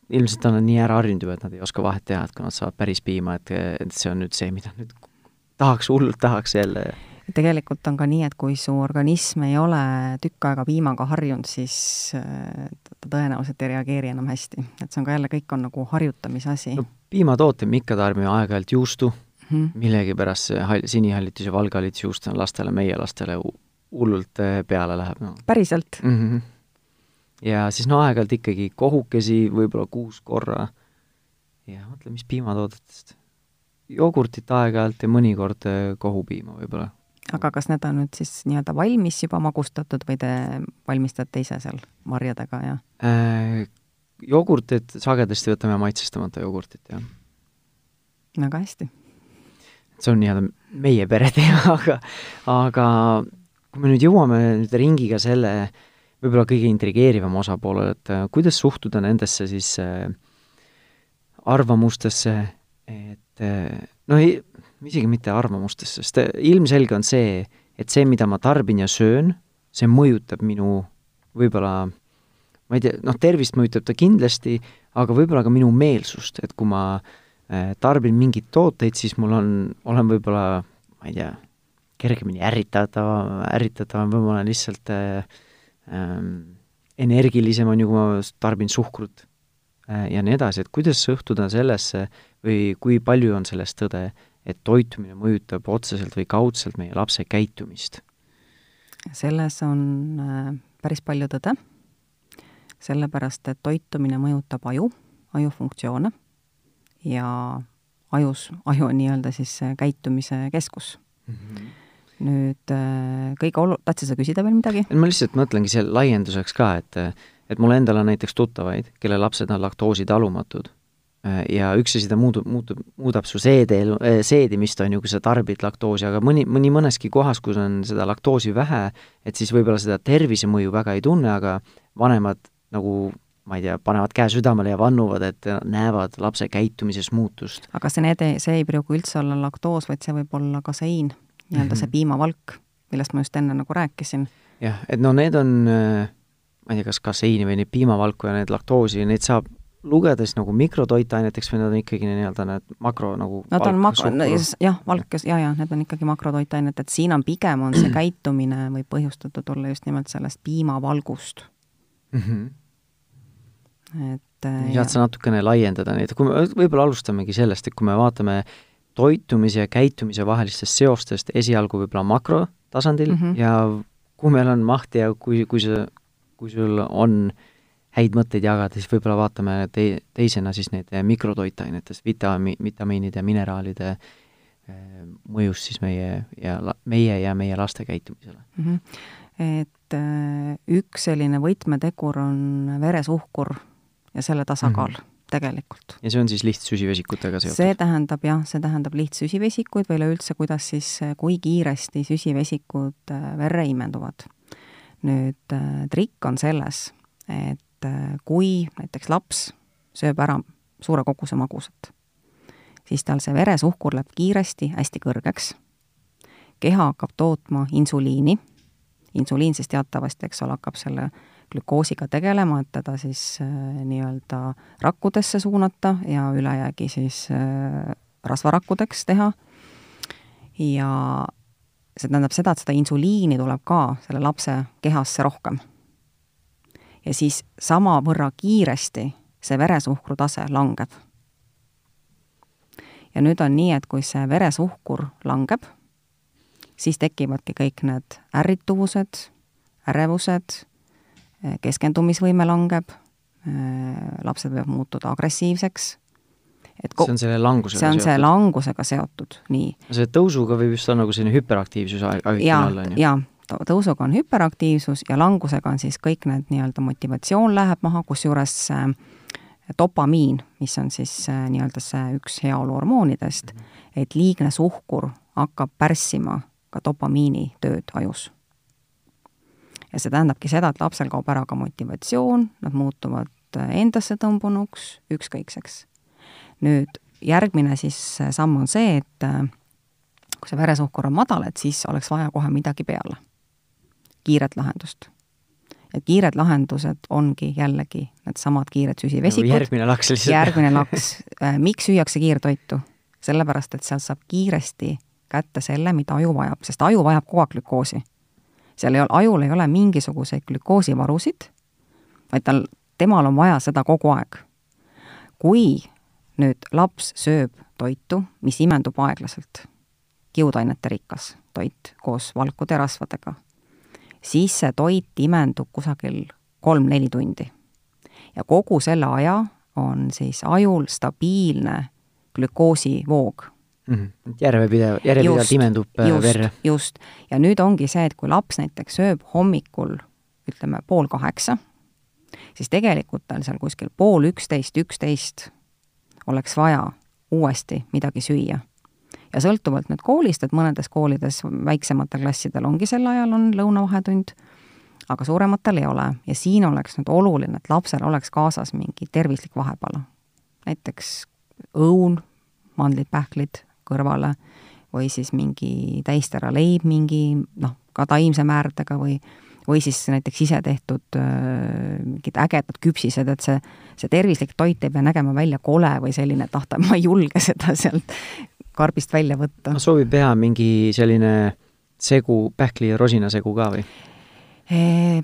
ilmselt nad on nii ära harjunud juba, et nad ei oska vahet teha, et kui nad saavad päris piima, et, et see on nüüd see, mida nüüd tahaks, hullult tahaks jälle tegelikult on ka nii, et kui su organism ei ole tükk aega piimaga harjunud, siis äh, ta tõenäoliselt ei reageeri enam hästi. et see on ka jälle, kõik on nagu harjutamise asi no piimatooteid me ikka tarbime aeg-ajalt juustu, Mhm. millegipärast see hall, sinihallitus ja valghallitusjuust on lastele, meie lastele hu- hullult eh, peale läheb, noh päriselt? mm. -hmm. Ja siis no aeg-ajalt ikkagi kohukesi, võib-olla kuus korra. ja mõtle, mis piimatoodetest. jogurtit aeg-ajalt ja mõnikord eh, kohupiima võib-olla. aga kas need on nüüd siis nii-öelda valmis juba magustatud või te valmistate ise seal marjadega ja Äh, jogurtit sagedasti võtame maitsestamata jogurtit, jah. väga hästi? see on nii-öelda meie pere teema, (laughs) aga, aga kui me nüüd jõuame nüüd ringiga selle võib-olla kõige intrigeerivama osapoolele, et äh, kuidas suhtuda nendesse siis äh, arvamustesse, et äh, no ei, isegi mitte arvamustesse, sest ilmselge on see, et see, mida ma tarbin ja söön, see mõjutab minu võib-olla ma ei tea, noh, tervist mõjutab ta kindlasti, aga võib-olla ka minu meelsust, et kui ma tarbin mingeid tooteid, siis mul on, olen võib-olla, ma ei tea, kergemini ärritatavam, ärritatavam või ma olen lihtsalt äh, ähm, energilisem, on ju, kui ma tarbin suhkrut äh, ja nii edasi, et kuidas suhtuda sellesse või kui palju on selles tõde, et toitumine mõjutab otseselt või kaudselt meie lapse käitumist? selles on äh, päris palju tõde, sellepärast et toitumine mõjutab aju, aju funktsioone ja ajus, aju on nii-öelda siis käitumise keskus mm. -hmm nüüd äh, kõige olu-, tahtsid sa küsida veel midagi? ma lihtsalt mõtlengi selle laienduseks ka, et et mul endal on näiteks tuttavaid, kelle lapsed on laktoositalumatud ja üks asi, ta muutub, muutub, muudab su seede, seedimist, on ju, kui sa tarbid laktoosi, aga mõni, mõni mõneski kohas, kus on seda laktoosi vähe, et siis võib-olla seda tervisemõju väga ei tunne, aga vanemad nagu ma ei tea, panevad käe südamele ja vannuvad, et näevad lapse käitumises muutust. aga see need, see ei pruugi üldse olla laktoos, vaid see võib olla kaseiin, nii-öelda see mhm. piimavalk, millest ma just enne nagu rääkisin. jah, et no need on, ma ei tea, kas kaseiini või neid piimavalku ja need laktoosi, neid saab lugedes nagu mikrotoitaineteks või nad on ikkagi nii-öelda need makro nagu Nad on makro, jah, valk, ja, ja need on ikkagi makrotoitainet, et siin on pigem, on see (clears throat) käitumine võib põhjustatud olla just nimelt sellest piimavalgust mm. -hmm et saad ja. sa natukene laiendada neid, kui me, võib-olla alustamegi sellest, et kui me vaatame toitumise ja käitumise vahelistest seostest esialgu võib-olla makrotasandil mm -hmm. ja kui meil on mahti ja kui, kui see, kui sul on häid mõtteid jagada, siis võib-olla vaatame te-, teisena siis neid mikrotoitainetest, vitami-, vitamiinide, mineraalide eh, mõjust siis meie ja la-, meie ja meie laste käitumisele mm. -hmm. et äh, üks selline võtmetegur on veresuhkur ja selle tasakaal mm -hmm. Tegelikult. ja see on siis lihtsüsivesikutega seotud? see tähendab jah, see tähendab lihtsüsivesikuid või üleüldse, kuidas siis, kui kiiresti süsivesikud äh, verre imenduvad. nüüd äh, trikk on selles, et äh, kui näiteks laps sööb ära suure koguse magusat, siis tal see veresuhkur läheb kiiresti hästi kõrgeks, keha hakkab tootma insuliini, insuliin siis teatavasti, eks ole, hakkab selle äh, glükoosiga tegelema, et teda siis äh, nii-öelda rakkudesse suunata ja ülejäägi siis äh, rasvarakkudeks teha. ja see tähendab seda, et seda insuliini tuleb ka selle lapse kehasse rohkem. ja siis samavõrra kiiresti see veresuhkru tase langeb. ja nüüd on nii, et kui see veresuhkur langeb, siis tekivadki kõik need ärrituvused, ärevused keskendumisvõime langeb, lapsed võivad muutuda agressiivseks, et see on selle langusega see on seotud. see langusega seotud, nii. selle tõusuga võib just olla nagu selline hüperaktiivsus ajutine olla, on ju? jaa, tõusuga on hüperaktiivsus ja langusega on siis kõik need nii-öelda motivatsioon läheb maha, kusjuures äh, dopamiin, mis on siis äh, nii-öelda see üks heaoluhormoonidest mm, -hmm. et liigne suhkur hakkab pärssima ka dopamiini tööd ajus ja see tähendabki seda, et lapsel kaob ära ka motivatsioon, nad muutuvad äh, endasse tõmbunuks, ükskõikseks. nüüd järgmine siis äh, samm on see, et äh, kui see veresuhkur on madal, et siis oleks vaja kohe midagi peale. kiiret lahendust. et kiired lahendused ongi jällegi needsamad kiired süsivesikud. järgmine laks lihtsalt. järgmine (laughs) laks. miks süüakse kiirtoitu? sellepärast, et sealt saab kiiresti kätte selle, mida aju vajab, sest aju vajab kogu aeg glükoosi seal ei ole, ajul ei ole mingisuguseid glükoosivarusid, vaid tal, temal on vaja seda kogu aeg. kui nüüd laps sööb toitu, mis imendub aeglaselt, kiudainete rikas toit koos valkude ja rasvadega, siis see toit imendub kusagil kolm-neli tundi. ja kogu selle aja on siis ajul stabiilne glükoosivoog mm. -hmm. järjepidev, järjepidevalt imendub äh, just, verre. just. ja nüüd ongi see, et kui laps näiteks sööb hommikul ütleme pool kaheksa, siis tegelikult tal seal kuskil pool üksteist, üksteist oleks vaja uuesti midagi süüa. ja sõltuvalt nüüd koolist, et mõnedes koolides, väiksematel klassidel ongi sel ajal, on lõunavahetund, aga suurematel ei ole ja siin oleks nüüd oluline, et lapsel oleks kaasas mingi tervislik vahepala. näiteks õun, mandlid, pähklid, kõrvale või siis mingi täistera leib mingi noh, ka taimse määrdega või või siis näiteks ise tehtud mingid ägedad küpsised, et see, see tervislik toit ei pea nägema välja kole või selline, et ah, ma ei julge seda sealt karbist välja võtta. no soovib teha mingi selline segu, pähkli ja rosina segu ka või?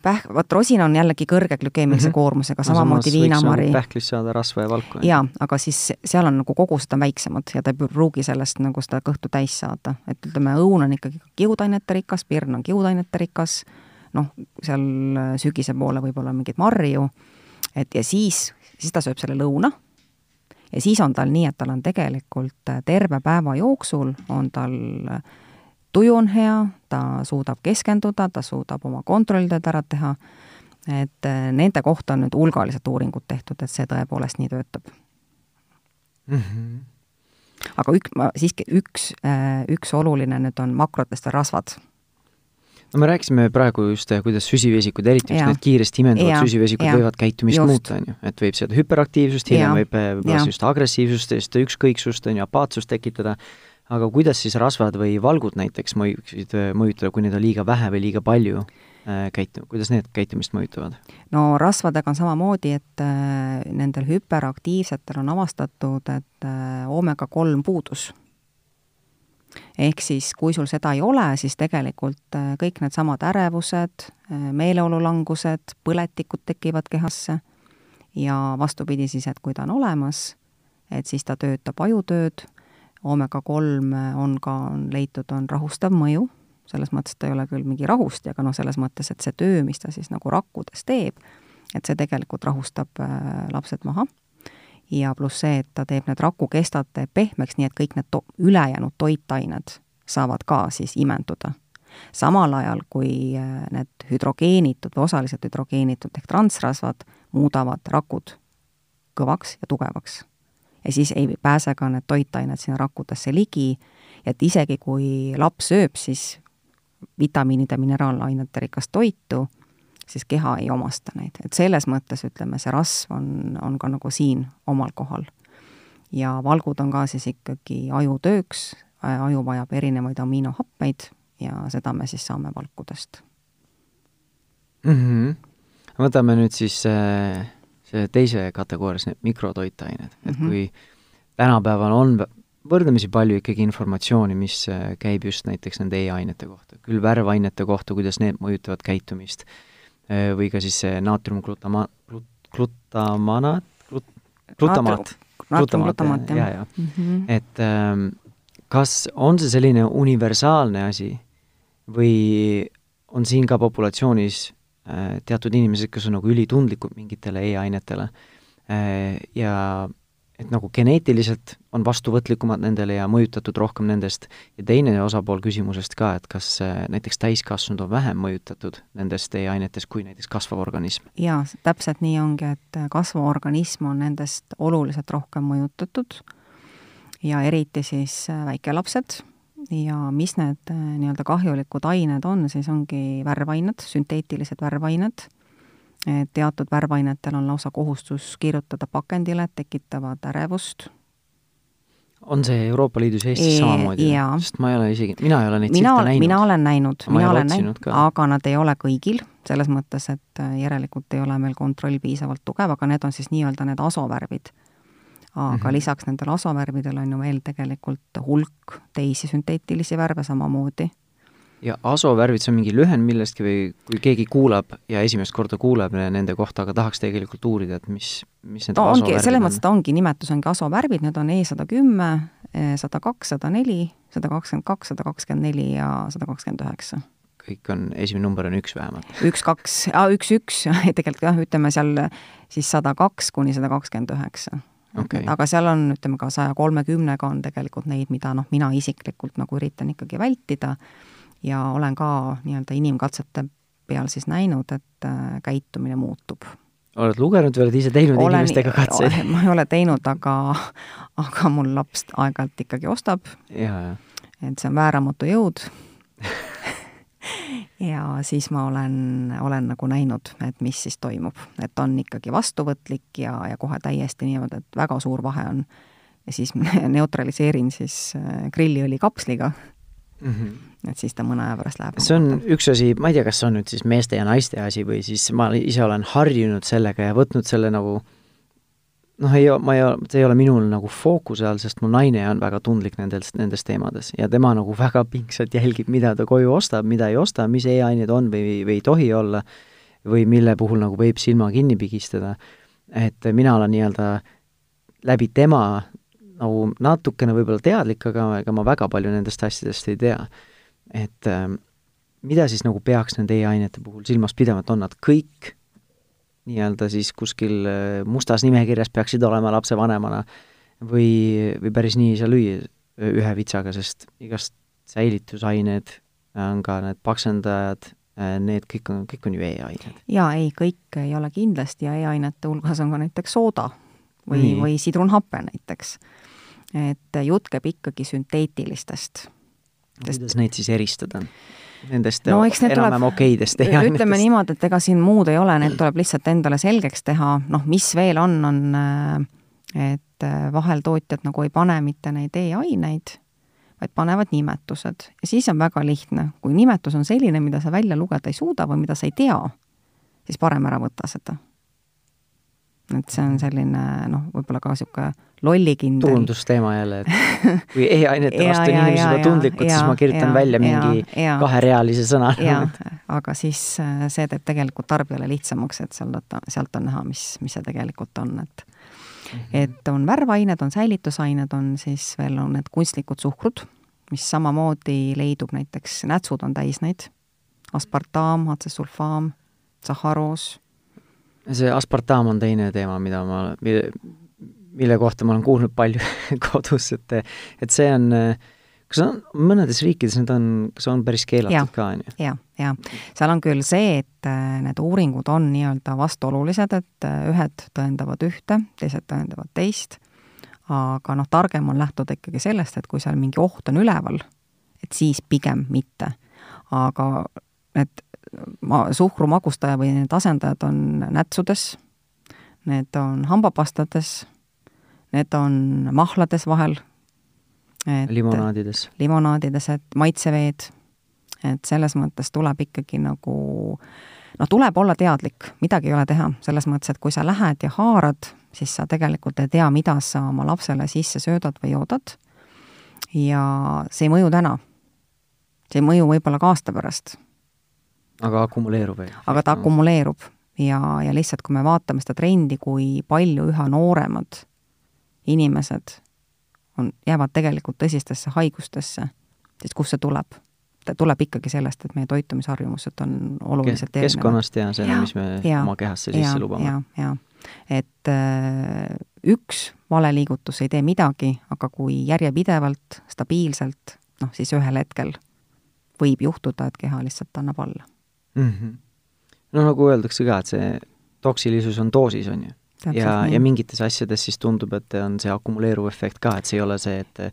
Päh-, vot rosin on jällegi kõrge glükeemilise mm -hmm. koormusega, samamoodi no, viinamari. pähklist saada rasva ja valku. jaa, aga siis seal on nagu kogused on väiksemad ja ta ei pruugi sellest nagu seda kõhtu täis saada. et ütleme, õun on ikkagi kiudainete rikas, pirn on kiudainete rikas, noh, seal sügise poole võib-olla mingeid marju, et ja siis, siis ta sööb selle lõuna ja siis on tal nii, et tal on tegelikult terve päeva jooksul on tal äh, tuju on hea, ta suudab keskenduda, ta suudab oma kontrolltööd ära teha, et äh, nende kohta on nüüd hulgaliselt uuringud tehtud, et see tõepoolest nii töötab mm. -hmm. aga ük-, ma siiski üks, äh, üks oluline nüüd on makrotest rasvad no me rääkisime praegu just, äh, kuidas süsivesikud, eriti just need kiiresti imenduvad süsivesikud ja. võivad käitumist just. muuta, on ju. et võib seada hüperaktiivsust, hiljem võib võib-olla just agressiivsust, sellist ükskõiksust, on ju, apaatsust tekitada aga kuidas siis rasvad või valgud näiteks mõjuksid mõjutada, kui neid on liiga vähe või liiga palju äh, käitu-, kuidas need käitumist mõjutavad? no rasvadega on samamoodi, et äh, nendel hüperaktiivsetel on avastatud, et äh, oomega kolm puudus. ehk siis, kui sul seda ei ole, siis tegelikult äh, kõik needsamad ärevused äh,, meeleolulangused, põletikud tekivad kehasse ja vastupidi siis, et kui ta on olemas, et siis ta töötab ajutööd oomega kolm on ka, on leitud, on rahustav mõju, selles mõttes, ta ei ole küll mingi rahusti, aga noh, selles mõttes, et see töö, mis ta siis nagu rakkudes teeb, et see tegelikult rahustab äh, lapsed maha. ja pluss see, et ta teeb need rakukestad pehmeks, nii et kõik need to-, ülejäänud toitained saavad ka siis imenduda. samal ajal, kui äh, need hüdrogeenitud või osaliselt hüdrogeenitud ehk transrasvad muudavad rakud kõvaks ja tugevaks ja siis ei pääse ka need toitained sinna rakkudesse ligi, et isegi kui laps sööb siis vitamiinide, mineraalainete rikast toitu, siis keha ei omasta neid, et selles mõttes ütleme, see rasv on, on ka nagu siin omal kohal. ja valgud on ka siis ikkagi ajutööks, aju vajab erinevaid aminohappeid ja seda me siis saame valkudest mm. -hmm. võtame nüüd siis äh teise kategoorias need mikrotoitained, et mm -hmm. kui tänapäeval on võrdlemisi palju ikkagi informatsiooni, mis äh, käib just näiteks nende e-ainete kohta, küll värvainete kohta, kuidas need mõjutavad käitumist, äh, või ka siis see naatriumglutama-, glut-, glutamanaat, glut-, glutamaat, glutamaat, jah, jah. Mhm. et ähm, kas on see selline universaalne asi või on siin ka populatsioonis Äh, teatud inimesed, kes on nagu ülitundlikud mingitele e-ainetele. Äh, ja et nagu geneetiliselt on vastuvõtlikumad nendele ja mõjutatud rohkem nendest, ja teine osapool küsimusest ka, et kas äh, näiteks täiskasvanud on vähem mõjutatud nendest e-ainetest kui näiteks kasvav organism? jaa, täpselt nii ongi, et kasvav organism on nendest oluliselt rohkem mõjutatud. Ja eriti siis väikelapsed ja mis need äh, nii-öelda kahjulikud ained on, siis ongi värvained, sünteetilised värvained, teatud värvainetel on lausa kohustus kirjutada pakendile, et tekitavad ärevust. on see Euroopa Liidus ja Eestis e samamoodi? sest ma ei ole isegi, mina ei ole neid mina, silte näinud. mina olen näinud, mina olen näinud, aga nad ei ole kõigil, selles mõttes, et äh, järelikult ei ole meil kontroll piisavalt tugev, aga need on siis nii-öelda need asovärvid aga mm -hmm. lisaks nendele asovärvidele on ju veel tegelikult hulk teisi sünteetilisi värve samamoodi. ja asovärvid, see on mingi lühend millestki või kui keegi kuulab ja esimest korda kuuleb nende kohta, aga tahaks tegelikult uurida, et mis, mis need no, ongi, selles mõttes ta ongi, nimetus ongi asovärvid, need on E sada kümme, sada kaks, sada neli, sada kakskümmend kaks, sada kakskümmend neli ja sada kakskümmend üheksa kõik on, esimene number on üks vähemalt. üks, kaks, üks, üks, (laughs) tegelikult jah, ütleme seal siis sada kaks kuni sada kakskümmend üheksa okay.. aga seal on, ütleme ka saja kolmekümnega on tegelikult neid, mida noh, mina isiklikult nagu üritan ikkagi vältida ja olen ka nii-öelda inimkatsete peal siis näinud, et äh, käitumine muutub. oled lugenud või oled ise teinud olen, inimestega katseid? (laughs) ma ei ole teinud, aga, aga mul laps aeg-ajalt ikkagi ostab. et see on vääramatu jõud (laughs) (laughs) ja siis ma olen, olen nagu näinud, et mis siis toimub, et on ikkagi vastuvõtlik ja, ja kohe täiesti niimoodi, et väga suur vahe on. ja siis (laughs) neutraliseerin siis äh, grilliõli kapsliga mm. -hmm. et siis ta mõne aja pärast läheb. see on üks asi, ma ei tea, kas see on nüüd siis meeste ja naiste asi või siis ma ise olen harjunud sellega ja võtnud selle nagu noh, ei, ma ei, see ei ole minul nagu fookuse all, sest mu naine on väga tundlik nendes, nendes teemades ja tema nagu väga pingsalt jälgib, mida ta koju ostab, mida ei osta, mis e-ained on või, või ei tohi olla, või mille puhul nagu võib silma kinni pigistada. et mina olen nii-öelda läbi tema nagu natukene võib-olla teadlik, aga ega ma väga palju nendest asjadest ei tea. et äh, mida siis nagu peaks nende e-ainete puhul silmas pidama, et on nad kõik nii-öelda siis kuskil äh, mustas nimekirjas peaksid olema lapsevanemana või, või päris nii ei saa lüüa ühe vitsaga, sest igast säilitusained on ka need paksendajad, äh, need kõik on, kõik on ju e-ained. jaa, ei, kõik ei ole kindlasti ja e-ainete hulgas on ka näiteks sooda või, või sidrunhape näiteks. et jutt käib ikkagi sünteetilistest. kuidas neid siis eristada? Nendest no, enam-vähem okeidest teha. ütleme niimoodi, et ega siin muud ei ole, need tuleb lihtsalt endale selgeks teha, noh, mis veel on, on et vahel tootjad nagu ei pane mitte neid e-aineid, vaid panevad nimetused. Ja siis on väga lihtne, kui nimetus on selline, mida sa välja lugeda ei suuda või mida sa ei tea, siis parem ära võta seda. Et see on selline noh, võib-olla ka niisugune lollikindel turundusteema jälle, et kui e-ainete (laughs) vastu on inimesed juba tundlikud, siis ma kirjutan ja, välja mingi ja, kaherealise sõna. aga siis äh, see teeb tegelikult tarbijale lihtsamaks, et sealt, sealt on näha, mis, mis see tegelikult on, et mm -hmm. et on värvained, on säilitusained, on siis veel on need kunstlikud suhkrud, mis samamoodi leidub näiteks, nätsud on täis neid, aspartaam, atsesulfaam, sahharoos see aspartam on teine teema, mida ma, mille, kohta ma olen kuulnud palju (laughs) kodus, et et see on, kas on, mõnedes riikides need on, kas on päris keelatud ka, on ju? jah, jah. seal on küll see, et äh, need uuringud on nii-öelda vastuolulised, et äh, ühed tõendavad ühte, teised tõendavad teist, aga noh, targem on lähtuda ikkagi sellest, et kui seal mingi oht on üleval, et siis pigem mitte. aga need ma-, suhkru magustaja või need asendajad on nätsudes, need on hambapastades, need on mahlades vahel. limonaadides. limonaadides, et maitseveed, et selles mõttes tuleb ikkagi nagu noh, tuleb olla teadlik, midagi ei ole teha, selles mõttes, et kui sa lähed ja haarad, siis sa tegelikult ei tea, mida sa oma lapsele sisse söödad või joodad. ja see ei mõju täna. see ei mõju võib-olla ka aasta pärast aga akumuleerub? aga ta akumuleerub ja, ja lihtsalt, kui me vaatame seda trendi, kui palju üha nooremad inimesed on, jäävad tegelikult tõsistesse haigustesse, siis kust see tuleb? ta tuleb ikkagi sellest, et meie toitumisharjumused on oluliselt Kes, keskkonnast ja selle, mis me ja, oma kehasse sisse lubame. ja, ja et äh, üks valeliigutus ei tee midagi, aga kui järjepidevalt, stabiilselt, noh siis ühel hetkel võib juhtuda, et keha lihtsalt annab alla mm. -hmm. no nagu öeldakse ka, et see toksilisus on doosis, on ju. Ja, ja mingites asjades siis tundub, et on see akumuleeruv efekt ka, et see ei ole see, et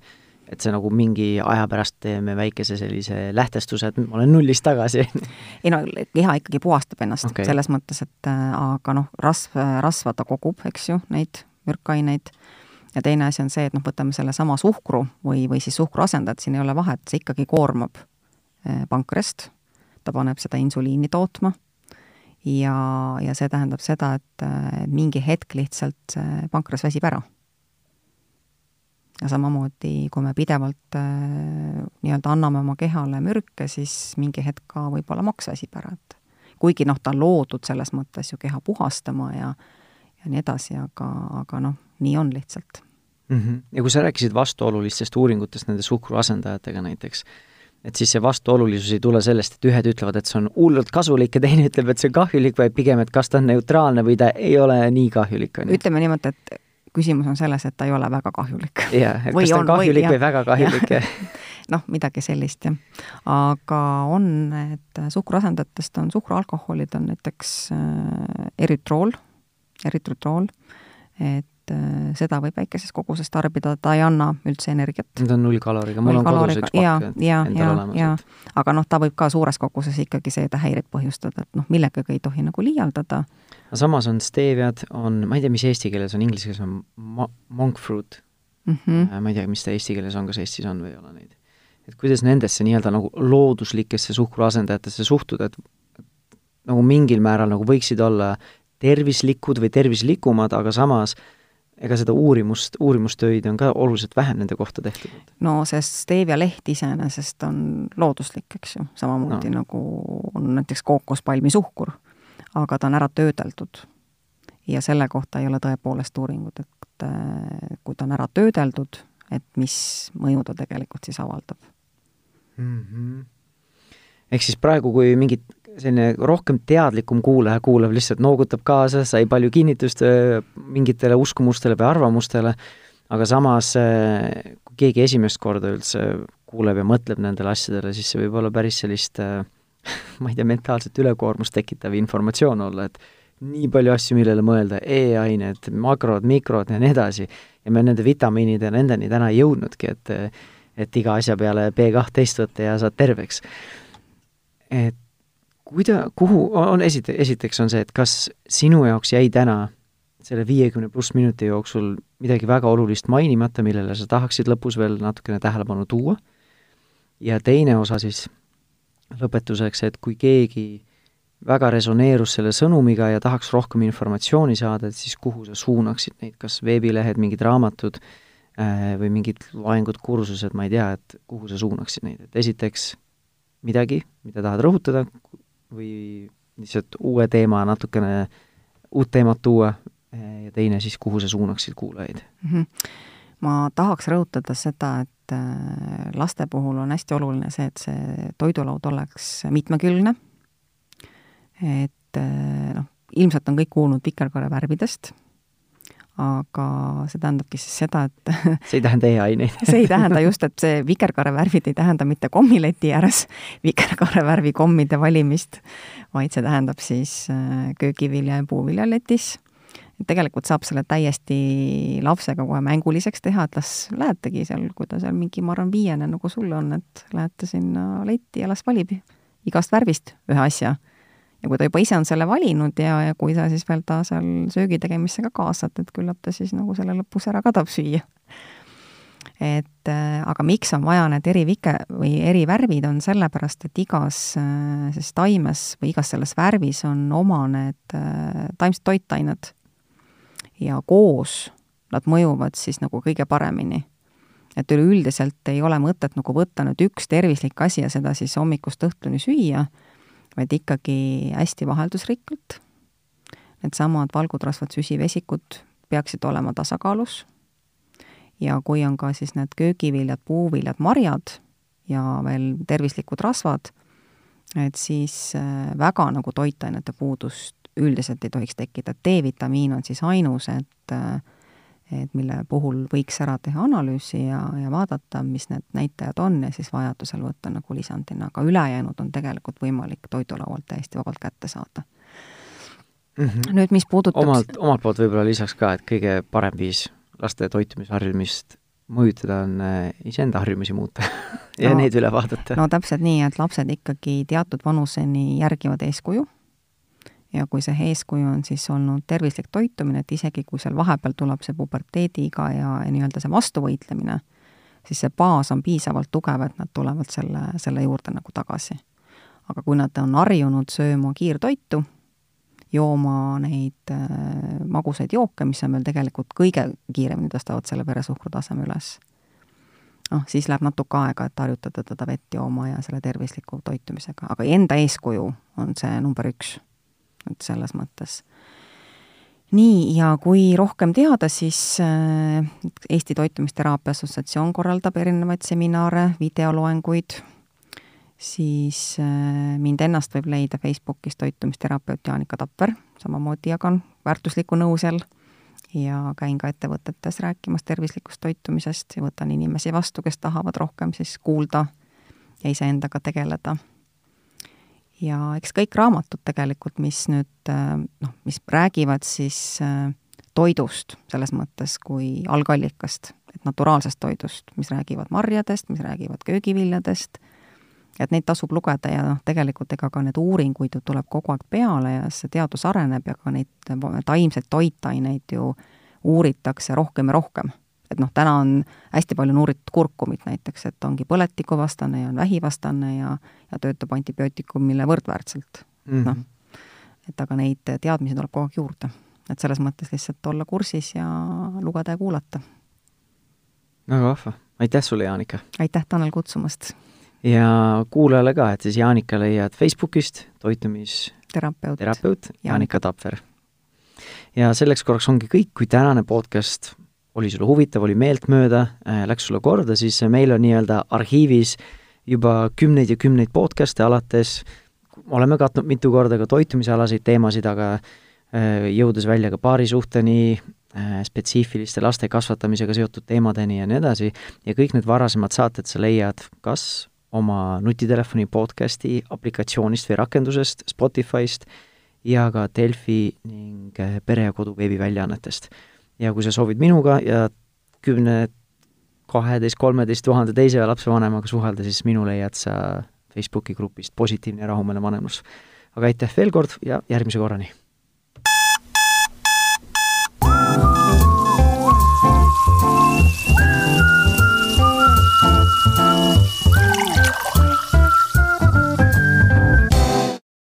et see nagu mingi aja pärast teeme väikese sellise lähtestuse, et ma olen nullist tagasi. (laughs) ei no keha ikkagi puhastab ennast okay. selles mõttes, et äh, aga noh, rasv, rasva ta kogub, eks ju, neid mürkaineid ja teine asi on see, et noh, võtame sellesama suhkru või, või siis suhkruasendajat, siin ei ole vahet, see ikkagi koormab äh, pankrest ta paneb seda insuliini tootma ja, ja see tähendab seda, et mingi hetk lihtsalt pankras väsib ära. ja samamoodi, kui me pidevalt äh, nii-öelda anname oma kehale mürke, siis mingi hetk ka võib-olla maks väsib ära, et kuigi noh, ta on loodud selles mõttes ju keha puhastama ja ja nii edasi, aga, aga noh, nii on lihtsalt mm. -hmm. ja kui sa rääkisid vastuolulistest uuringutest nende suhkruasendajatega näiteks, et siis see vastuolulisus ei tule sellest, et ühed ütlevad, et see on hullult kasulik ja teine ütleb, et see on kahjulik, vaid pigem, et kas ta on neutraalne või ta ei ole nii kahjulik, on ju. ütleme niimoodi, et küsimus on selles, et ta ei ole väga kahjulik. jah, et või kas ta on, kahjulik või, või väga kahjulik, jah (laughs) noh, midagi sellist, jah. aga on, et suhkruasendajatest on suhkrualkoholid, on näiteks äh, eritrool, eritrool, et et äh, seda võib väikeses koguses tarbida, ta ei anna üldse energiat. Need on nullkaloriga, mul on kodus üks pakk endal olemas. aga noh, ta võib ka suures koguses ikkagi seedahäireid põhjustada, et noh, millegagi ei tohi nagu liialdada. aga samas on steeviad, on, ma ei tea, mis eesti keeles on, inglise keeles on mo-, monk fruit mm. -hmm. ma ei tea, mis ta eesti keeles on, kas Eestis on või ei ole neid. et kuidas nendesse nii-öelda nagu looduslikesse suhkruasendajatesse suhtuda, et nagu mingil määral nagu võiksid olla tervislikud või tervislikumad, aga samas ega seda uurimust, uurimustöid on ka oluliselt vähem nende kohta tehtud? no see stevia leht iseenesest on looduslik, eks ju, samamoodi no. nagu on näiteks kookospalmi suhkur, aga ta on ära töödeldud. ja selle kohta ei ole tõepoolest uuringut, et äh, kui ta on ära töödeldud, et mis mõju ta tegelikult siis avaldab mm. -hmm. ehk siis praegu, kui mingit selline rohkem teadlikum kuulaja kuulab, lihtsalt noogutab kaasa, sai palju kinnitust äh, mingitele uskumustele või arvamustele, aga samas äh, kui keegi esimest korda üldse kuuleb ja mõtleb nendele asjadele, siis see võib olla päris sellist äh, (laughs) ma ei tea, mentaalset ülekoormust tekitav informatsioon olla, et nii palju asju, millele mõelda e, E-ained, makrod, mikrod ja nii edasi, ja me nende vitamiinide ja nendeni täna ei jõudnudki, et et iga asja peale B12 võtta ja saad terveks. et kuida-, kuhu, on esite-, esiteks on see, et kas sinu jaoks jäi täna selle viiekümne pluss minuti jooksul midagi väga olulist mainimata, millele sa tahaksid lõpus veel natukene tähelepanu tuua, ja teine osa siis lõpetuseks, et kui keegi väga resoneerus selle sõnumiga ja tahaks rohkem informatsiooni saada, et siis kuhu sa suunaksid neid, kas veebilehed, mingid raamatud äh, või mingid loengud, kursused, ma ei tea, et kuhu sa suunaksid neid, et esiteks midagi, mida tahad rõhutada, või lihtsalt uue teema natukene, uut teemat tuua eh, ja teine siis, kuhu sa suunaksid kuulajaid mm? -hmm. ma tahaks rõhutada seda, et äh, laste puhul on hästi oluline see, et see toidulaud oleks mitmekülgne, et äh, noh, ilmselt on kõik kuulnud vikerkaarevärvidest aga see tähendabki siis seda, et (laughs) see ei tähenda e-aineid (laughs) see ei tähenda just, et see vikerkaarevärvid ei tähenda mitte kommileti ääres (laughs) vikerkaarevärvi kommide valimist, vaid see tähendab siis äh, köögivilja ja puuvilja letis. et tegelikult saab selle täiesti lapsega kohe mänguliseks teha, et las lähetegi seal, kui ta seal mingi, ma arvan, viiene nagu sul on, et lähete sinna letti ja las valib igast värvist ühe asja ja kui ta juba ise on selle valinud ja, ja kui sa siis veel ta seal söögi tegemisse ka kaasad, et küllap ta siis nagu selle lõpus ära ka tahab süüa. et äh, aga miks on vaja need eri vike või eri värvid, on sellepärast, et igas äh, siis taimes või igas selles värvis on oma need äh, taimsed toitained ja koos nad mõjuvad siis nagu kõige paremini et üleüldiselt ei ole mõtet nagu võtta nüüd üks tervislik asi ja seda siis hommikust õhtuni süüa vaid ikkagi hästi vaheldusrikkalt. Needsamad valgutrasvad, süsivesikud peaksid olema tasakaalus ja kui on ka siis need köögiviljad, puuviljad, marjad ja veel tervislikud rasvad, et siis äh, väga nagu toitainete puudust üldiselt ei tohiks tekkida, D-vitamiin on siis ainus, et äh, et mille puhul võiks ära teha analüüsi ja, ja vaadata, mis need näitajad on ja siis vajadusel võtta nagu lisandina, aga ülejäänud on tegelikult võimalik toidulaualt täiesti vabalt kätte saada mm. -hmm. nüüd, mis puudutab omalt, omalt poolt võib-olla lisaks ka, et kõige parem viis laste toitumisharjumist mõjutada on äh, iseenda harjumusi muuta (laughs) ja no, neid üle vaadata. no täpselt nii, et lapsed ikkagi teatud vanuseni järgivad eeskuju ja kui see eeskuju on siis olnud tervislik toitumine, et isegi kui seal vahepeal tuleb see puberteediga ja, ja nii-öelda see vastuvõitlemine, siis see baas on piisavalt tugev, et nad tulevad selle, selle juurde nagu tagasi. aga kui nad on harjunud sööma kiirtoitu, jooma neid äh, magusaid jooke, mis on veel tegelikult kõige kiiremini tõstavad selle veresuhkru taseme üles, noh, siis läheb natuke aega, et harjutada teda vett jooma ja selle tervisliku toitumisega, aga enda eeskuju on see number üks et selles mõttes. nii, ja kui rohkem teada, siis äh, Eesti Toitumisteraapia Assotsiatsioon korraldab erinevaid seminare, videoloenguid, siis äh, mind ennast võib leida Facebookis toitumisterapeut Jaanika Tapper, samamoodi jagan väärtuslikku nõu seal. Ja käin ka ettevõtetes rääkimas tervislikust toitumisest ja võtan inimesi vastu, kes tahavad rohkem siis kuulda ja iseendaga tegeleda ja eks kõik raamatud tegelikult, mis nüüd äh, noh, mis räägivad siis äh, toidust selles mõttes kui algallikast, et naturaalsest toidust, mis räägivad marjadest, mis räägivad köögiviljadest, et neid tasub lugeda ja noh, tegelikult ega ka need uuringuid ju tuleb kogu aeg peale ja see teadus areneb ja ka neid taimseid toitaineid ju uuritakse rohkem ja rohkem et noh, täna on hästi palju nuuritud kurkumit näiteks, et ongi põletikuvastane ja on vähivastane ja, ja töötab antibiootikumile võrdväärselt mm -hmm., noh. et aga neid teadmisi tuleb kogu aeg juurde et selles mõttes lihtsalt olla kursis ja lugeda ja kuulata. väga vahva, aitäh sulle, Jaanika! aitäh, Tanel, kutsumast! ja kuulajale ka, et siis Jaanika leiad Facebookist toitumisterapeut terapeut Jaanika Tapver. ja selleks korraks ongi kõik, kui tänane podcast oli sulle huvitav, oli meeltmööda äh,, läks sulle korda, siis meil on nii-öelda arhiivis juba kümneid ja kümneid podcast'e alates, oleme katnud mitu korda ka toitumisalaseid teemasid, aga äh, jõudes välja ka paarisuhteni äh,, spetsiifiliste laste kasvatamisega seotud teemadeni ja nii edasi, ja kõik need varasemad saated sa leiad kas oma nutitelefoni podcasti aplikatsioonist või rakendusest, Spotify'st ja ka Delfi ning Pere ja Kodu veebiväljaannetest. Ja kui sa soovid minuga ja kümne, kaheteist, kolmeteist tuhande teise lapsevanemaga suhelda, siis minu leiad sa Facebooki grupist Positiivne ja rahumeelne vanemlus. aga aitäh veel kord ja järgmise korrani!